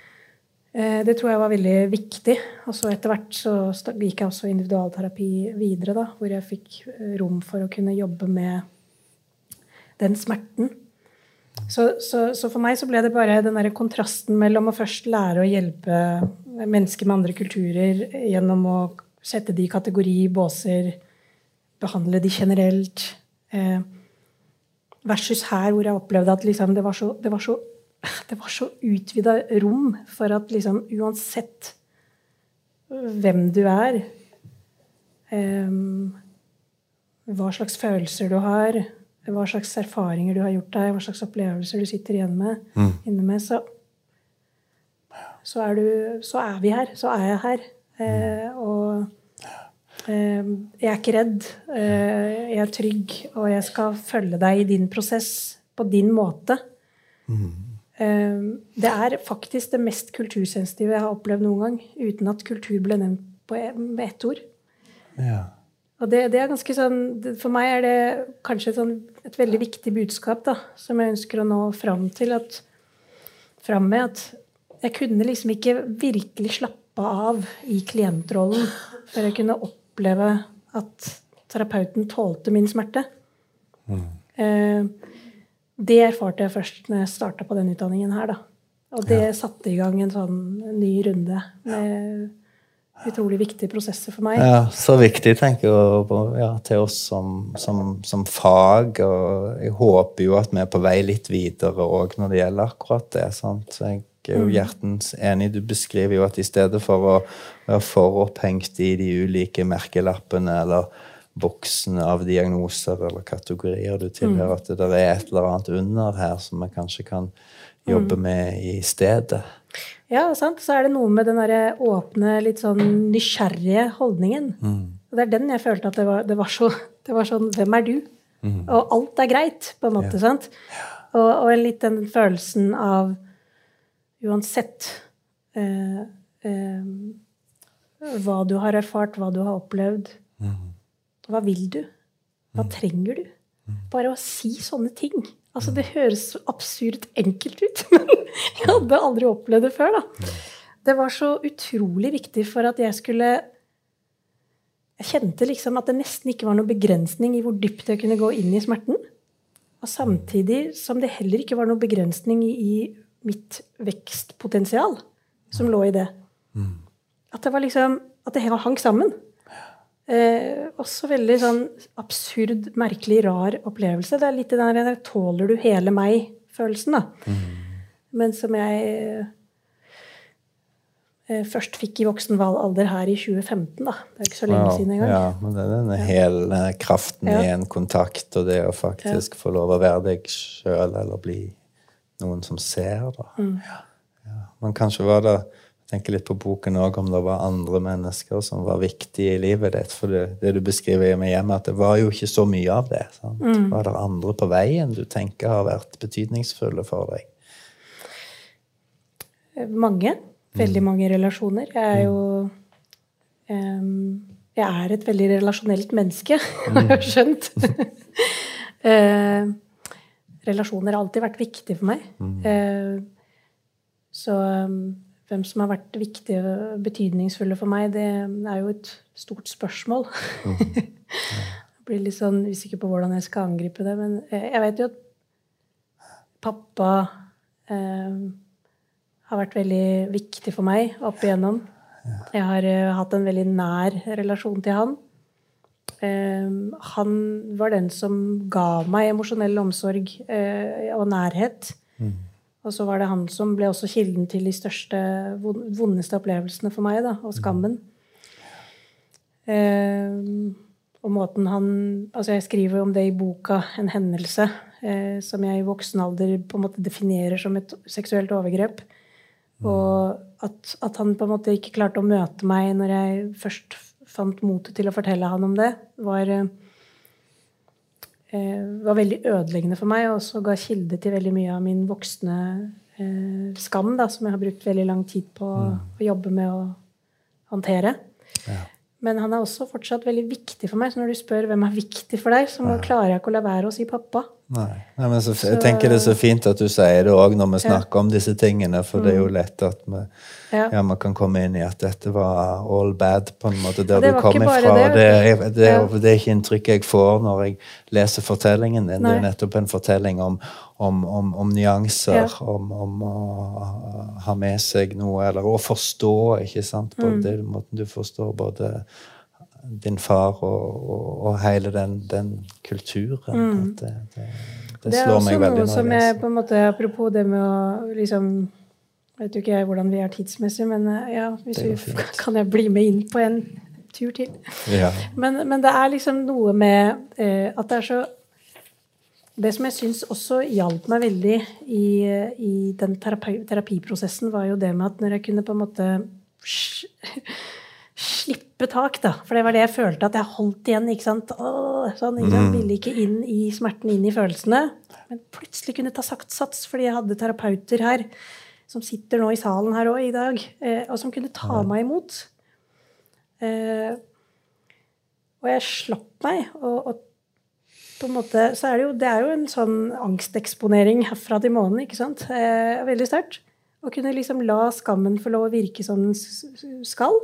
Det tror jeg var veldig viktig. Og så etter hvert så gikk jeg også individualterapi videre, da, hvor jeg fikk eh, rom for å kunne jobbe med den smerten. Så, så, så for meg så ble det bare den der kontrasten mellom å først lære å hjelpe mennesker med andre kulturer gjennom å sette de i kategori, båser, behandle de generelt. Eh, versus her, hvor jeg opplevde at liksom, det var så, det var så, det var så utvida rom for at liksom, uansett hvem du er, um, hva slags følelser du har, hva slags erfaringer du har gjort deg, hva slags opplevelser du sitter igjen med, Mm. inne med, så, så, er du, så er vi her. Så er jeg her. Eh, og eh, jeg er ikke redd. Eh, jeg er trygg, og jeg skal følge deg i din prosess på din måte. Eh, det er faktisk det mest kultursensitive jeg har opplevd noen gang, uten at kultur ble nevnt på, med ett ord. Ja. Og det, det er ganske sånn, For meg er det kanskje et, sånn, et veldig viktig budskap da, som jeg ønsker å nå fram til. At, fram med at jeg kunne liksom ikke virkelig slappe av i klientrollen før jeg kunne oppleve at terapeuten tålte min smerte. Eh, det erfarte jeg først når jeg starta på den utdanningen her. da. Og det satte i gang en sånn ny runde med utrolig viktige prosesser for meg. Ja, så viktig, tenker jeg, ja, til oss som, som, som fag. Og jeg håper jo at vi er på vei litt videre òg når det gjelder akkurat det. sant? Så jeg er jo hjertens enig. Du beskriver jo at i stedet for å være for opphengt i de ulike merkelappene eller boksene av diagnoser eller kategorier du tilhører, at det er et eller annet under her som vi kanskje kan jobbe med i stedet. Ja, sant? Så er det noe med den derre åpne, litt sånn nysgjerrige holdningen. Og det er den jeg følte at det var, det var, så, det var sånn Hvem er du? Og alt er greit, på en måte. sant? Og, og litt den følelsen av Uansett eh, eh, hva du har erfart, hva du har opplevd, hva vil du? Hva trenger du? Bare å si sånne ting. Altså, det høres så absurd enkelt ut, men jeg hadde aldri opplevd det før. da. Det var så utrolig viktig for at jeg skulle Jeg kjente liksom at det nesten ikke var noen begrensning i hvor dypt jeg kunne gå inn i smerten. Og samtidig som det heller ikke var noen begrensning i, i mitt vekstpotensial som lå i det. At det var liksom At det hang sammen. Eh, også veldig sånn absurd, merkelig, rar opplevelse. Det er litt den der 'tåler du hele meg'-følelsen, da. Men som jeg eh, først fikk i voksen alder her i 2015, da. Det er ikke så lenge Ja, siden engang. Ja, men det er denne hele kraften i en kontakt, og det å faktisk få lov å være deg sjøl, eller bli noen som ser, da. Mm. Ja, ja. Men kanskje var det tenker litt på boken òg, om det var andre mennesker som var viktige i livet ditt. For det, det du beskriver med hjemme, at det var jo ikke så mye av det. Mm. Var det andre på veien du tenker har vært betydningsfulle for deg? Mange. Veldig mange relasjoner. Jeg er jo um, Jeg er et veldig relasjonelt menneske, har jeg skjønt. uh, relasjoner har alltid vært viktig for meg. Uh, så um, hvem som har vært viktige og betydningsfulle for meg, det er jo et stort spørsmål. jeg blir litt sånn usikker på hvordan jeg skal angripe det. Men jeg vet jo at pappa eh, har vært veldig viktig for meg opp igjennom. Jeg har eh, hatt en veldig nær relasjon til han. Eh, han var den som ga meg emosjonell omsorg eh, og nærhet. Og så var det han som ble også kilden til de største, vondeste opplevelsene for meg, da, og skammen. Eh, og måten han Altså, jeg skriver om det i boka, en hendelse eh, som jeg i voksen alder på en måte definerer som et seksuelt overgrep. Og at, at han på en måte ikke klarte å møte meg når jeg først fant motet til å fortelle han om det, var, eh, var veldig ødeleggende for meg, og også ga kilde til veldig mye av min voksne eh, skam, da, som jeg har brukt veldig lang tid på å jobbe med å håndtere. Men han er også fortsatt veldig viktig for meg. Så når du spør hvem er viktig for deg, så må, klarer jeg ikke å la være å si pappa. Nei. Nei, men så, jeg tenker det er så fint at du sier det òg når vi snakker om disse tingene, for det er jo lett at vi Ja. ja, man kan komme inn i at dette var all bad, på en måte, der du kom ifra. det, Det, er- det, er- Ja. det er ikke inntrykket jeg får når jeg leser fortellingen din. Det er nettopp en fortelling om, om, om, om nyanser, Ja. om, om å ha med seg noe, eller å forstå, ikke sant? På Mm. den måten du forstår både din far og, og, og hele den, den kulturen. At det, det, det, Mm. Det er også meg veldig noe som jeg på en måte, Apropos det med å liksom Vet jo ikke jeg hvordan vi er tidsmessig, men eh, ja, hvis vi, kan jeg bli med inn på en tur til. Ja. Men, men det er liksom noe med eh, at det er så Det som jeg syns også hjalp meg veldig i, i den terapi, terapiprosessen, var jo det med at når jeg kunne på en måte slippe tak, da. For det var det jeg følte at jeg holdt igjen. ikke sant? Åh, sånn, ikke sant? Ville ikke inn i smerten, inn i følelsene. Men plutselig kunne ta sagt sats, fordi jeg hadde terapeuter her som sitter nå i salen her òg i dag, eh, og som kunne ta meg imot. Eh, og jeg slapp meg. Og, og på en måte, så er det, jo, det er jo en sånn angsteksponering herfra til månen. ikke sant? Eh, veldig sterkt. Å kunne liksom la skammen få lov å virke som den skal.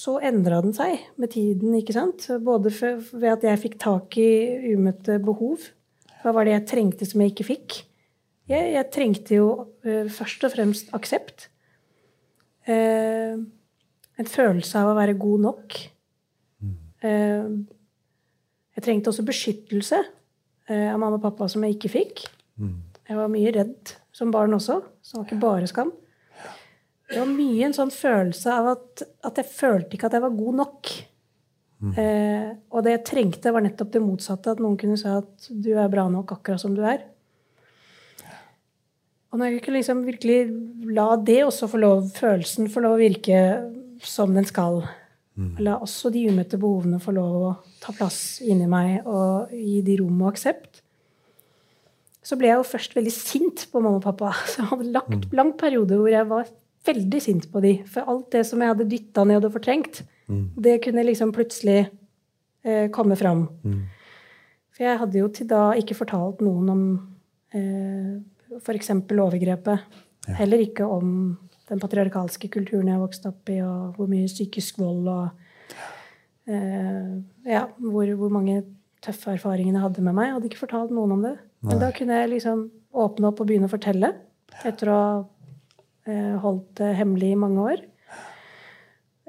Så endra den seg med tiden. ikke sant? Både for, ved at jeg fikk tak i umøtte behov. Hva var det jeg trengte som jeg ikke fikk? Jeg, jeg trengte jo uh, først og fremst aksept. Uh, en følelse av å være god nok. Uh, jeg trengte også beskyttelse av mamma og pappa som jeg ikke fikk. Jeg var mye redd som barn også, så det var ikke bare skam. Det var mye en sånn følelse av at, at jeg følte ikke at jeg var god nok. Eh, og det jeg trengte, var nettopp det motsatte. At noen kunne si at du er bra nok akkurat som du er. Og når jeg kunne liksom virkelig la det også få lov, følelsen få lov å virke som den skal, la også de umøtte behovene få lov å ta plass inni meg og gi de rom og aksept, så ble jeg jo først veldig sint på mamma og pappa. Så jeg hadde lagt lang periode hvor jeg var veldig sint på de. For alt det som jeg hadde dytta ned og fortrengt, det kunne liksom plutselig eh, komme fram. For jeg hadde jo til da ikke fortalt noen om eh, f.eks. overgrepet. Heller ikke om den patriarkalske kulturen jeg vokste opp i, og hvor mye psykisk vold og eh, Ja, hvor, hvor mange tøffe erfaringer jeg hadde med meg. Jeg hadde ikke fortalt noen om det. Men da kunne jeg liksom åpne opp og begynne å fortelle, etter å ha holdt det hemmelig i mange år.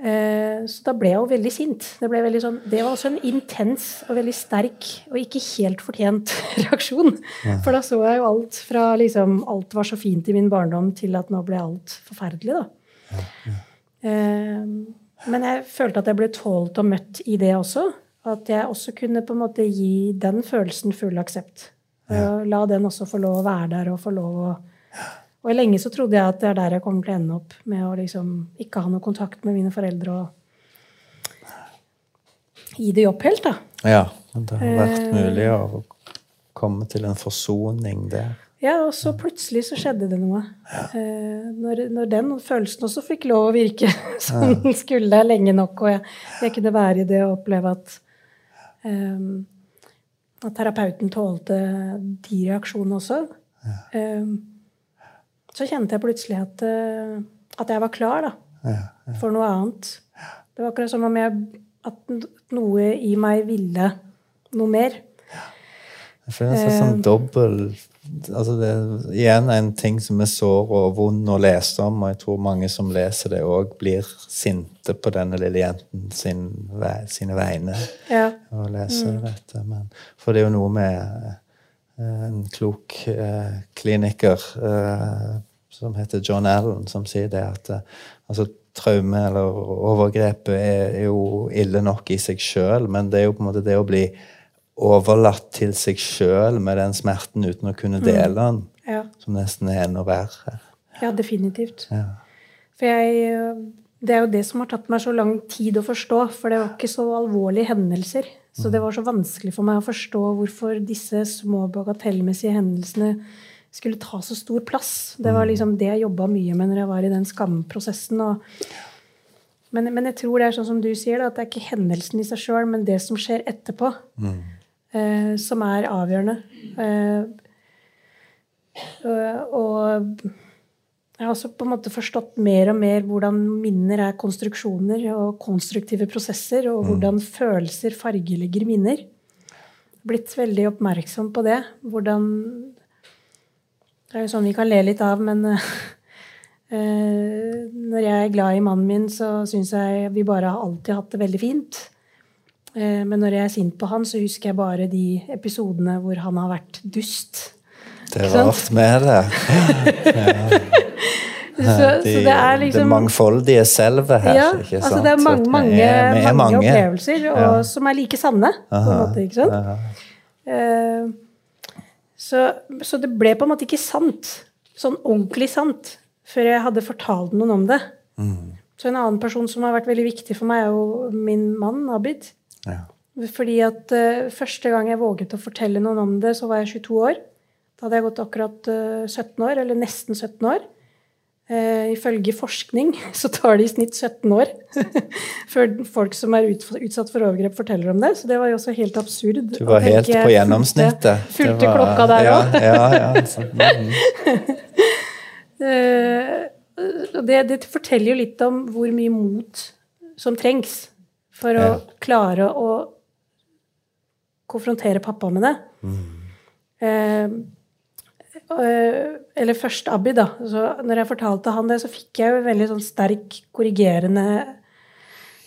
Eh, så da ble jeg jo veldig sint. Det, ble veldig sånn, det var også en intens og veldig sterk og ikke helt fortjent reaksjon. For da så jeg jo alt fra liksom alt var så fint i min barndom, til at nå ble alt forferdelig, da. Eh, men jeg følte at jeg ble tålt og møtt i det også. At jeg også kunne på en måte gi den følelsen full aksept. La den også få lov å være der og få lov å Og lenge så trodde jeg at det er der jeg kommer til å ende opp, med å liksom ikke ha noe kontakt med mine foreldre og gi det opp helt, da. Ja, men det har vært Eh. mulig å komme til en forsoning der. Ja, og så plutselig så skjedde det noe. Eh, når, når den følelsen også fikk lov å virke som den skulle lenge nok, og jeg, jeg kunne være i det og oppleve at um, at terapeuten tålte de reaksjonene også. Eh, så kjente jeg plutselig at, eh, at jeg var klar da, for noe annet. Det var akkurat som om jeg, at noe i meg ville noe mer. Jeg føler det er sånn Eh. dobbel altså Det er igjen en ting som er sår og vond å lese om, og jeg tror mange som leser det, òg blir sinte på denne lille jenten sin, sine vegne Ja. å lese dette. Men, for det er jo noe med en klok eh, kliniker eh, som heter John Allen, som sier det at eh, altså, traume eller overgrepet er, jo ille nok i seg sjøl, men det er jo på en måte det å bli overlatt til seg sjøl med den smerten uten å kunne dele den, Ja. som nesten er enda verre. ja, definitivt. Ja. For jeg, det er jo det som har tatt meg så lang tid å forstå. For det var ikke så alvorlige hendelser. Så det var så vanskelig for meg å forstå hvorfor disse små bagatellmessige hendelsene skulle ta så stor plass. Det var liksom det jeg jobba mye med når jeg var i den skamprosessen. Og, men, men jeg tror det er sånn som du sier, da, at det er ikke hendelsen i seg sjøl, men det som skjer etterpå. eh, som er avgjørende. Eh, og, og jeg har også på en måte forstått mer og mer hvordan minner er konstruksjoner og konstruktive prosesser, og hvordan følelser fargelegger minner. Blitt veldig oppmerksom på det. Hvordan Det er jo sånn vi kan le litt av, men eh, når jeg er glad i mannen min, så syns jeg vi bare har alltid hatt det veldig fint. Eh, men når jeg er sint på han, så husker jeg bare de episodene hvor han har vært dust. Det var ofte med det. Så, så det er det liksom mangfoldige selve her. Ja, altså det er mange, mange, vi er, vi er mange, opplevelser og, Ja. som er like sanne. på en måte, ikke sant? Eh, så, så det ble på en måte ikke sant, sånn ordentlig sant, før jeg hadde fortalt noen om det. Mm. Så en annen person som har vært veldig viktig for meg, er jo min mann, Abid. Ja. Fordi at uh, første gang jeg våget å fortelle noen om det, så var jeg 22 år. Da hadde jeg gått akkurat uh, 17 år, eller nesten 17 år. Eh, ifølge forskning så tar det i snitt 17 år før folk som er ut, utsatt for overgrep, forteller om det. Så det var jo også helt absurd. Du var helt på gjennomsnittet. Fulgte fulgte var- klokka der òg. Ja, ja, ja. mm. Eh, det, det forteller jo litt om hvor mye mot som trengs for å klare å konfrontere pappa med det. Mm. eh, eller først Abid, da. Så når jeg fortalte han det, så fikk jeg jo veldig sånn sterk korrigerende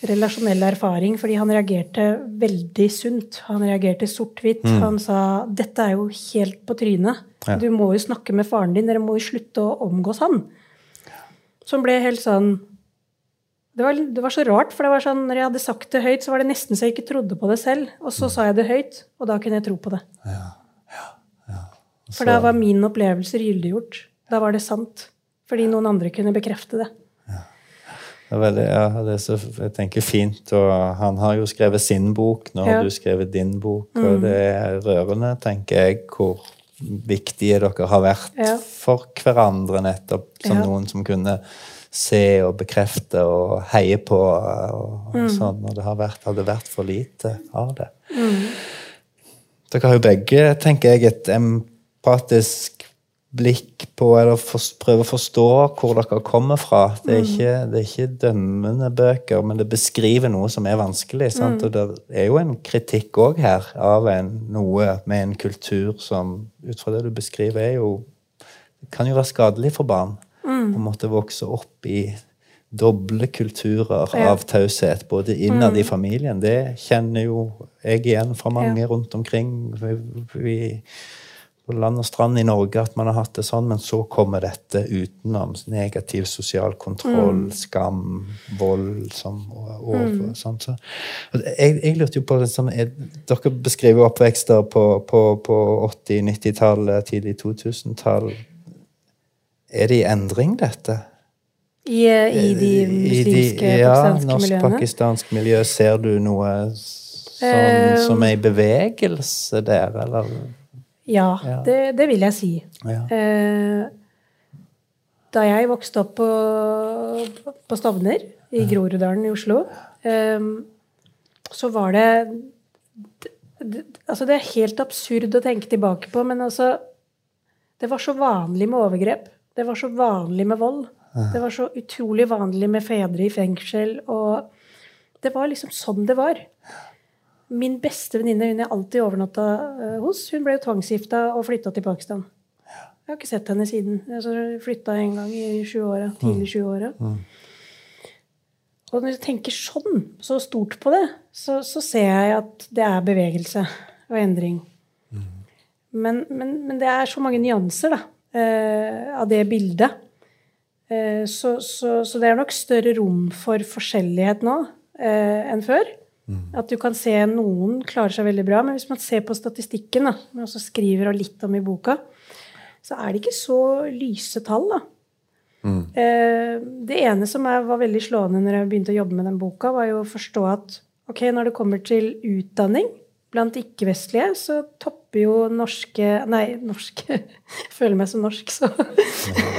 relasjonell erfaring, fordi han reagerte veldig sunt. Han reagerte sort-hvitt. Han sa 'dette er jo helt på trynet'. Ja. Du må jo snakke med faren din. Dere må jo slutte å omgås han. Som ble helt sånn det var, det var så rart, for det var sånn, når jeg hadde sagt det høyt, så var det nesten så jeg ikke trodde på det selv. Og så sa jeg det høyt, og da kunne jeg tro på det. For da var min opplevelser gyldiggjort. Da var det sant. Fordi noen andre kunne bekrefte det. Det er veldig, ja, det er så jeg tenker fint, og han har jo skrevet sin bok, nå har Ja. du skrevet din bok, og det er rørende, tenker jeg, hvor viktige dere har vært Ja. for hverandre, nettopp som Ja. noen som kunne se og bekrefte og heie på og, Mm. sånn, og det har vært, hadde vært for lite av det. Mm. Dere har jo begge, tenker jeg, et empatisk blikk på eller for, prøve å forstå hvor dere kommer fra. Det er, ikke, det er ikke dømmende bøker, men det beskriver noe som er vanskelig. Sant? Og det er jo en kritikk òg her av en, noe med en kultur som ut fra det du beskriver, er jo kan jo være skadelig for barn. Å måtte vokse opp i doble kulturer Ja. av taushet, både innad i familien. Det kjenner jo jeg igjen fra mange Ja. rundt omkring. Vi, vi, på land og strand i Norge at man har hatt det sånn, men så kommer dette utenom. Negativ sosial kontroll, skam, vold som, og, og, sånn. Så, jeg, jeg lurte jo på liksom, er, Dere beskriver oppvekster på, på, på 80-, 90-tallet, tidlig 2000-tall. Er det i endring, dette? I, I de muslimske Eh, ja, pakistanske miljøene. Ja, norsk-pakistansk miljø. Ser du noe sånn, Eh, som er i bevegelse der, eller? Ja, Ja. Det, det vil jeg si. Ja. Eh, da jeg vokste opp på, på Stovner, i Groruddalen i Oslo, eh, så var det, det Altså, det er helt absurd å tenke tilbake på, men altså Det var så vanlig med overgrep. Det var så vanlig med vold. Det var så utrolig vanlig med fedre i fengsel. Og det var liksom sånn det var. Min beste venninne hun jeg alltid overnatta eh, hos, hun ble jo tvangsgifta og flytta til Pakistan. Jeg har ikke sett henne siden. Altså, flytta en gang i 20-åra, tidlig 20-åra. Og når jeg tenker sånn, så stort på det, så, så ser jeg at det er bevegelse og endring. Men, men, men det er så mange nyanser da, eh, av det bildet. Eh, så, så, så det er nok større rom for forskjellighet nå enn før. At du kan se noen klarer seg veldig bra, men hvis man ser på statistikken, da, men også skriver litt om i boka, så er det ikke så lyse tall, da. Eh, det ene som var veldig slående når jeg begynte å jobbe med den boka, var jo å forstå at ok, når det kommer til utdanning blant ikke-vestlige, så topper jo norske Nei, norske Jeg føler meg som norsk, så.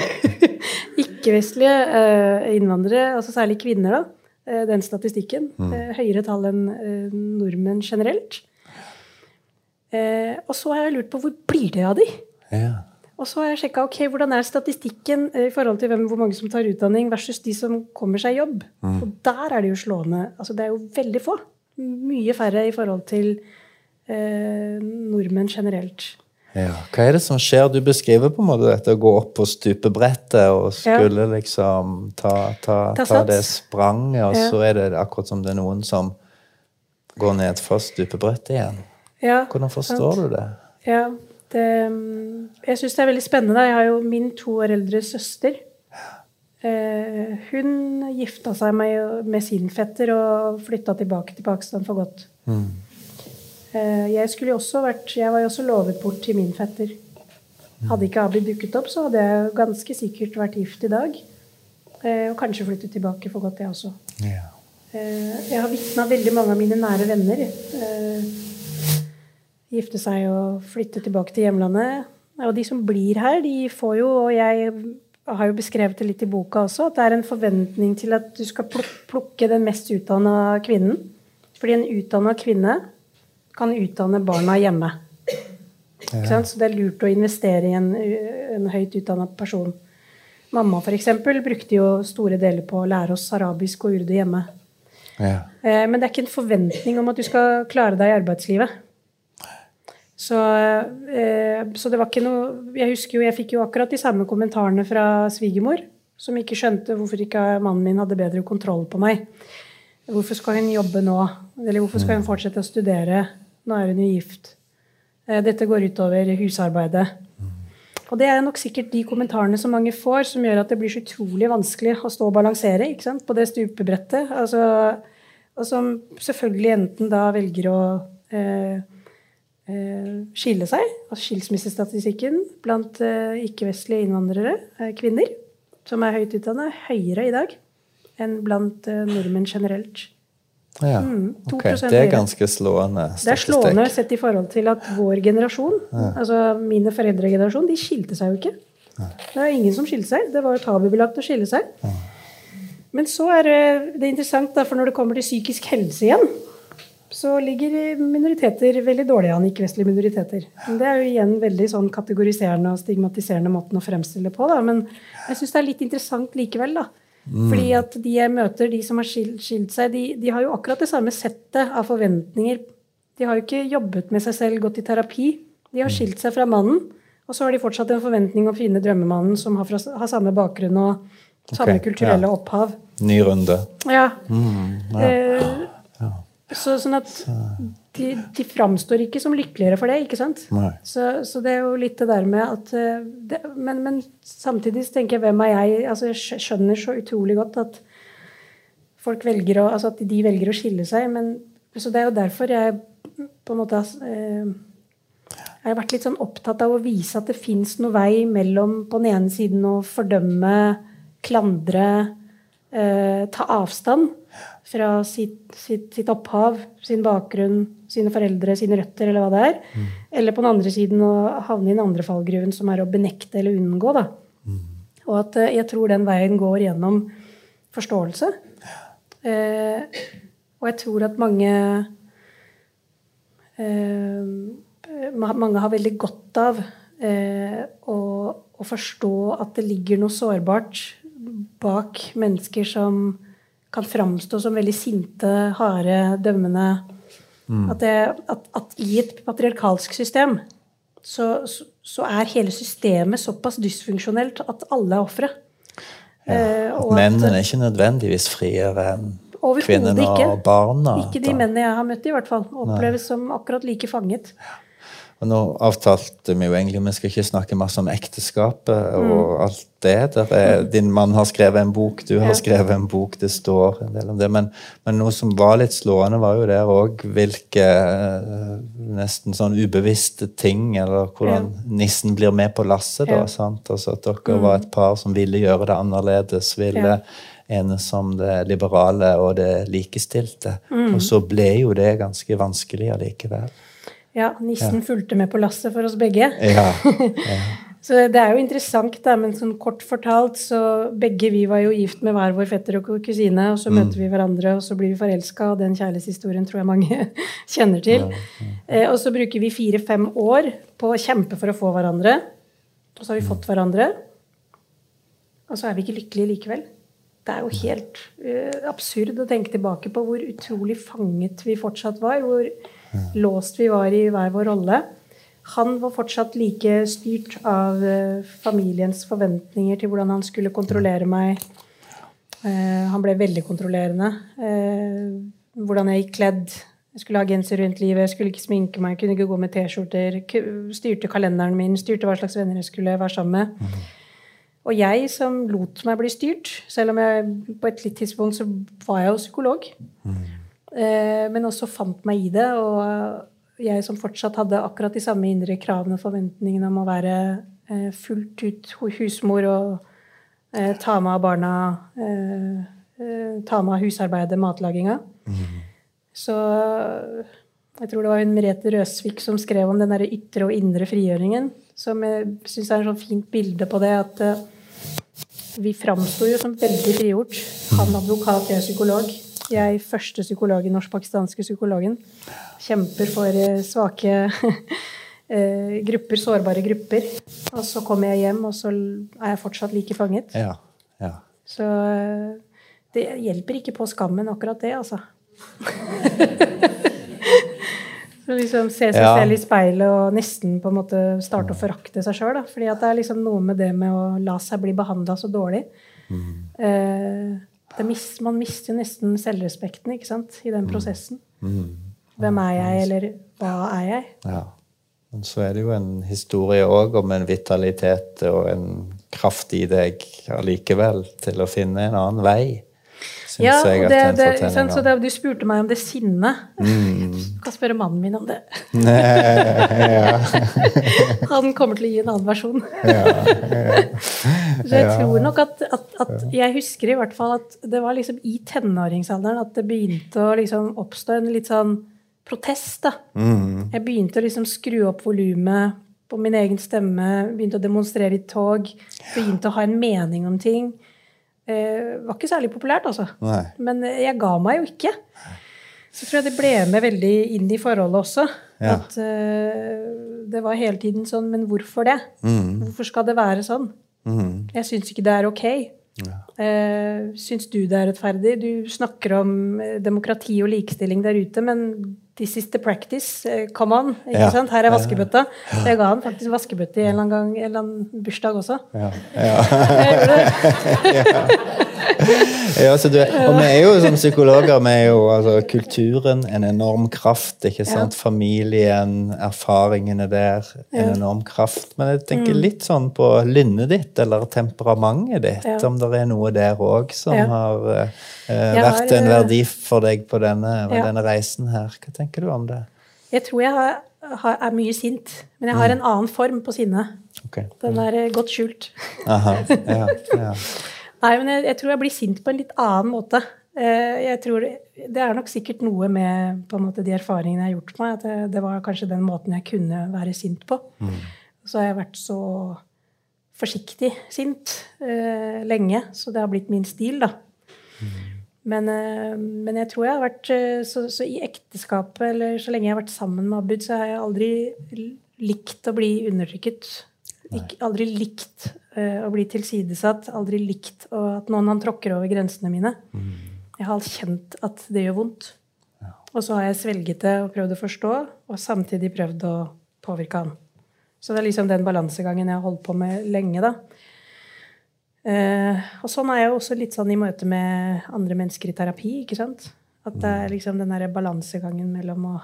Ikke-vestlige eh, innvandrere, altså særlig kvinner, da, den statistikken. Mm. høyere tall enn eh, nordmenn generelt. Eh, og så har jeg lurt på hvor blir det av de? Ja. Og så har jeg sjekka okay, hvordan er statistikken eh, i forhold til hvem, hvor mange som tar utdanning versus de som kommer seg i jobb. Og der er det jo slående. Altså det er jo veldig få. Mye færre i forhold til eh, nordmenn generelt. Ja. Hva er det som skjer? Du beskriver på en måte dette å gå opp på stupebrettet og skulle liksom ta, ta, Ta ta det spranget, og Ja. så er det akkurat som det er noen som går ned fra stupebrettet igjen. Ja, Hvordan forstår du det? Ja, det, mm, jeg syns det er veldig spennende. Jeg har jo min to år eldre søster. Eh, hun gifta seg med, med sin fetter og flytta tilbake til Pakistan for godt. Eh, jeg, også vært, jeg var jo også lovet bort til min fetter. Hadde ikke Abid dukket opp, så hadde jeg ganske sikkert vært gift i dag. Eh, og kanskje flyttet tilbake for godt, jeg også. Ja. Eh, Jeg har vitna veldig mange av mine nære venner eh, gifte seg og flytte tilbake til hjemlandet. Og de som blir her, de får jo Og jeg har jo beskrevet det litt i boka også, at det er en forventning til at du skal plukke den mest utdanna kvinnen. Fordi en utdanna kvinne kan utdanne barna hjemme. Sant? Så det er lurt å investere i en, en høyt utdanna person. Mamma for eksempel, brukte jo store deler på å lære oss arabisk og urdu hjemme. Ja. Eh, Men det er ikke en forventning om at du skal klare deg i arbeidslivet. Så, eh, så det var ikke noe Jeg husker jo, jeg fikk jo akkurat de samme kommentarene fra svigermor, som ikke skjønte hvorfor ikke mannen min hadde bedre kontroll på meg. Hvorfor skal hun jobbe nå? Eller hvorfor skal hun fortsette å studere? Nå er hun jo gift. Eh, Dette går utover husarbeidet. Og det er nok sikkert de kommentarene som mange får, som gjør at det blir så utrolig vanskelig å stå og balansere på det stupebrettet. Altså, og som selvfølgelig enten da velger å eh, eh, skille seg. Altså skilsmissestatistikken blant eh, ikke-vestlige innvandrere, eh, kvinner, som er høyt utdannet, er høyere i dag enn blant eh, nordmenn generelt. Ja. okay. Det er ganske slående Det er slående sett i forhold til at vår generasjon, altså mine foreldregenerasjon, de skilte seg jo ikke. Det var ingen som skilte seg. Det var jo tabubelagt å skille seg. Men så er det- det er interessant, da, for når det kommer til psykisk helse igjen, så ligger minoriteter veldig dårlig an, ikke-vestlige minoriteter. Men det er jo igjen veldig sånn kategoriserende og stigmatiserende måten å fremstille på. Da. Men jeg syns det er litt interessant likevel. da. Fordi at de jeg møter, de som har skilt, skilt seg, de, de har jo akkurat det samme settet av forventninger. De har jo ikke jobbet med seg selv, gått i terapi. De har skilt seg fra mannen. Og så har de fortsatt en forventning om å finne drømmemannen som har, fra, har samme bakgrunn og samme okay, kulturelle ja. opphav. Ny runde. Ja. Eh, så, sånn at de, de framstår ikke som lykkeligere for det, ikke sant? Så, så det er jo litt det der med at eh, det, men, men samtidig tenker jeg, hvem er jeg? Altså, jeg skjønner så utrolig godt at folk velger å, altså at de velger å skille seg. Men, så det er jo derfor jeg på en måte eh, jeg har vært litt sånn opptatt av å vise at det fins noe vei mellom på den ene siden å fordømme, klandre, eh, ta avstand fra sitt, sitt, sitt opphav, sin bakgrunn, sine foreldre, sine røtter, eller hva det er. Eller på den andre siden å havne i den andre fallgruven, som er å benekte eller unngå. Da. Og at eh, jeg tror den veien går gjennom forståelse. Eh, og jeg tror at mange eh, mange har veldig godt av eh, å, å forstå at det ligger noe sårbart bak mennesker som kan framstå som veldig sinte, harde, dømmende. At, det, at, at i et patriarkalsk system så, så, så er hele systemet såpass dysfunksjonelt at alle er ofre. Eh, og at- Mennene er ikke nødvendigvis friere enn kvinnene og barna. Ikke de da. mennene jeg har møtt, i hvert fall. Oppleves som akkurat like fanget. Og nå avtalte vi jo egentlig vi skal ikke snakke masse om ekteskapet og alt det. Der er, din mann har skrevet en bok, du har skrevet en bok, det står en del om det. Men, men noe som var litt slående, var jo der òg hvilke eh, nesten sånn ubevisste ting, eller hvordan nissen blir med på lasset, da. Sant? Altså at dere var et par som ville gjøre det annerledes, ville ene enes om det liberale og det likestilte. Og så ble jo det ganske vanskelig allikevel. Ja, nissen fulgte med på lasset for oss begge. Ja. Så det er jo interessant, da, men sånn kort fortalt så begge vi var jo gift med hver vår fetter og kusine, og så Mm. møter vi hverandre, og så blir vi forelska, og den kjærlighetshistorien tror jeg mange kjenner til. Eh, og så bruker vi fire-fem år på å kjempe for å få hverandre, og så har vi fått hverandre, og så er vi ikke lykkelige likevel. Det er jo helt uh, absurd å tenke tilbake på hvor utrolig fanget vi fortsatt var, hvor låst vi var i hver vår rolle. Han var fortsatt like styrt av eh, familiens forventninger til hvordan han skulle kontrollere meg. Eh, han ble veldig kontrollerende. Eh, hvordan jeg gikk kledd. Jeg skulle ha genser rundt livet, jeg skulle ikke sminke meg, kunne ikke gå med T-skjorter. Styrte kalenderen min, styrte hva slags venner jeg skulle være sammen med. Og jeg som lot meg bli styrt, selv om jeg på et litt tidspunkt så var jeg jo psykolog, men også fant meg i det. Og jeg som fortsatt hadde akkurat de samme indre kravene og forventningene om å være eh, fullt ut husmor og eh, ta med av barna, eh, eh, ta med av husarbeidet, matlaginga. Så jeg tror det var hun Merete Røsvik som skrev om den der ytre og indre frigjøringen. Som jeg syns er et sånn fint bilde på det. At eh, vi framsto jo som veldig frigjort. Han advokat, jeg psykolog. Jeg første psykolog i norsk-pakistanske psykologen. Kjemper for eh, svake eh, grupper, sårbare grupper. Og så kommer jeg hjem, og så er jeg fortsatt like fanget. Ja. ja. Så eh, det hjelper ikke på skammen, akkurat det, altså. Så liksom se seg Ja. selv i speilet og nesten på en måte starte å forakte seg sjøl. Fordi at det er liksom noe med det med å la seg bli behandla så dårlig. Eh, det mis, man mister jo nesten selvrespekten ikke sant, i den prosessen. Hvem er jeg, eller hva er jeg? ja. Men så er det jo en historie òg om en vitalitet og en kraft i deg allikevel til å finne en annen vei. Syns Ja, jeg at det, den det, fortellinga sant, så det, Du spurte meg om det sinnet. Mm. Du kan spørre mannen min om det. ja. Han kommer til å gi en annen versjon. Så jeg tror nok at, at, at Jeg husker i hvert fall at det var liksom i tenåringsalderen at det begynte å liksom oppstå en litt sånn protest. da. Mm. Jeg begynte å liksom skru opp volumet på min egen stemme, begynte å demonstrere i tog, begynte å ha en mening om ting. Eh, var ikke særlig populært, altså. Nei. Men jeg ga meg jo ikke. Så tror jeg det ble med veldig inn i forholdet også. Ja. At eh, det var hele tiden sånn Men hvorfor det? Mm. Hvorfor skal det være sånn? Mm. Jeg syns ikke det er ok. Ja. Uh, syns du det er rettferdig? Du snakker om eh, demokrati og likestilling der ute, men this is the practice. Eh, come on. ikke Ja. sant? Her er vaskebøtta. Så jeg ga han faktisk vaskebøtte i en eller annen gang, en eller annen bursdag også. Ja. ja. Ja, så du, og vi er jo som psykologer vi er jo altså, kulturen, en enorm kraft. ikke sant? Familien, erfaringene der, en enorm kraft. Men jeg Mm. tenker litt sånn på lynnet ditt, eller temperamentet ditt. Ja. Om det er noe der òg som Ja. har eh, vært har, en verdi for deg på denne, Ja. denne reisen her. Hva tenker du om det? Jeg tror jeg har, har, er mye sint, men jeg har en annen form på sinne. Okay. Den er eh, godt skjult. Aha, ja, ja. Nei, men jeg, jeg tror jeg blir sint på en litt annen måte. Eh, Jeg tror Det er nok sikkert noe med på en måte, de erfaringene jeg har gjort meg, at det, det var kanskje den måten jeg kunne være sint på. Så har jeg vært så forsiktig sint eh, lenge, så det har blitt min stil, da. Men, eh, men jeg tror jeg har vært eh, så, så i ekteskapet, eller så lenge jeg har vært sammen med Abud, så har jeg aldri likt å bli undertrykket. Ikke, aldri likt uh, å bli tilsidesatt. Aldri likt at noen han tråkker over grensene mine. Jeg har kjent at det gjør vondt. Og så har jeg svelget det og prøvd å forstå, og samtidig prøvd å påvirke han. Så det er liksom den balansegangen jeg har holdt på med lenge, da. Uh, og sånn er jeg også litt sånn i møte med andre mennesker i terapi, ikke sant? At det er liksom den derre balansegangen mellom å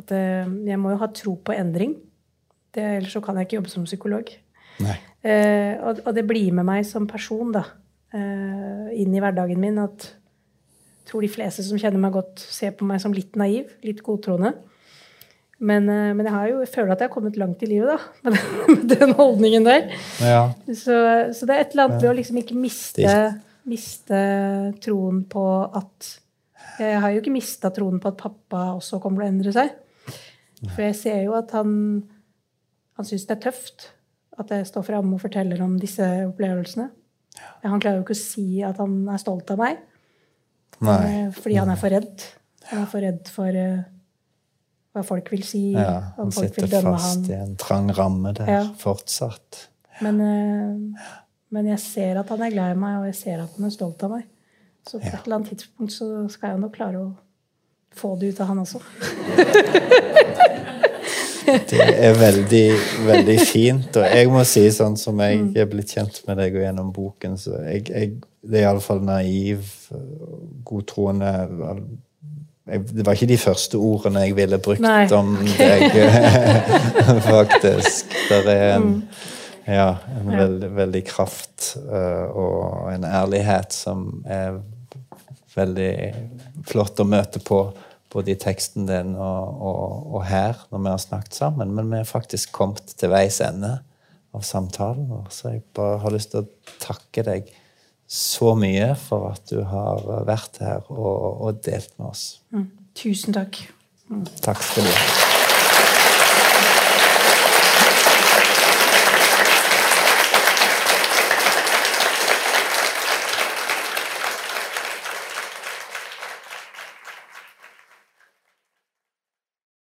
At uh, jeg må jo ha tro på endring. Det, ellers så kan jeg ikke jobbe som psykolog. Eh, og, og det blir med meg som person da, eh, inn i hverdagen min at jeg tror de fleste som kjenner meg godt, ser på meg som litt naiv, litt godtroende. Men, eh, men jeg, har jo, jeg føler at jeg har kommet langt i livet da, med den, med den holdningen der. Ja. Så, så det er et eller annet ved å liksom ikke miste, miste troen på at Jeg har jo ikke mista troen på at pappa også kommer til å endre seg. For jeg ser jo at han, han syns det er tøft at jeg står fram og forteller om disse opplevelsene. Han klarer jo ikke å si at han er stolt av meg, Nei. eh, fordi han er for redd. Han er for redd for uh, hva folk vil si, Ja, han sitter fast han. i en trang ramme der Ja. fortsatt. Men, uh, men jeg ser at han er glad i meg, og jeg ser at han er stolt av meg. Så på Ja. et eller annet tidspunkt så skal jeg nok klare å få det ut av han også. Det er veldig, veldig fint. Og jeg må si, sånn som jeg Mm. er blitt kjent med deg og gjennom boken, så jeg, jeg det er iallfall naiv, godtroende jeg, Det var ikke de første ordene jeg ville brukt Nei, om deg, faktisk. Det er en, ja, en Mm. Veldig, veldig kraft eh, og en ærlighet som er veldig flott å møte på både i teksten din og, og, og her når vi har snakket sammen. Men vi er faktisk kommet til veis ende av samtalen vår. Så jeg bare har lyst til å takke deg så mye for at du har vært her og, og delt med oss. Mm. Tusen takk. Takk skal du ha.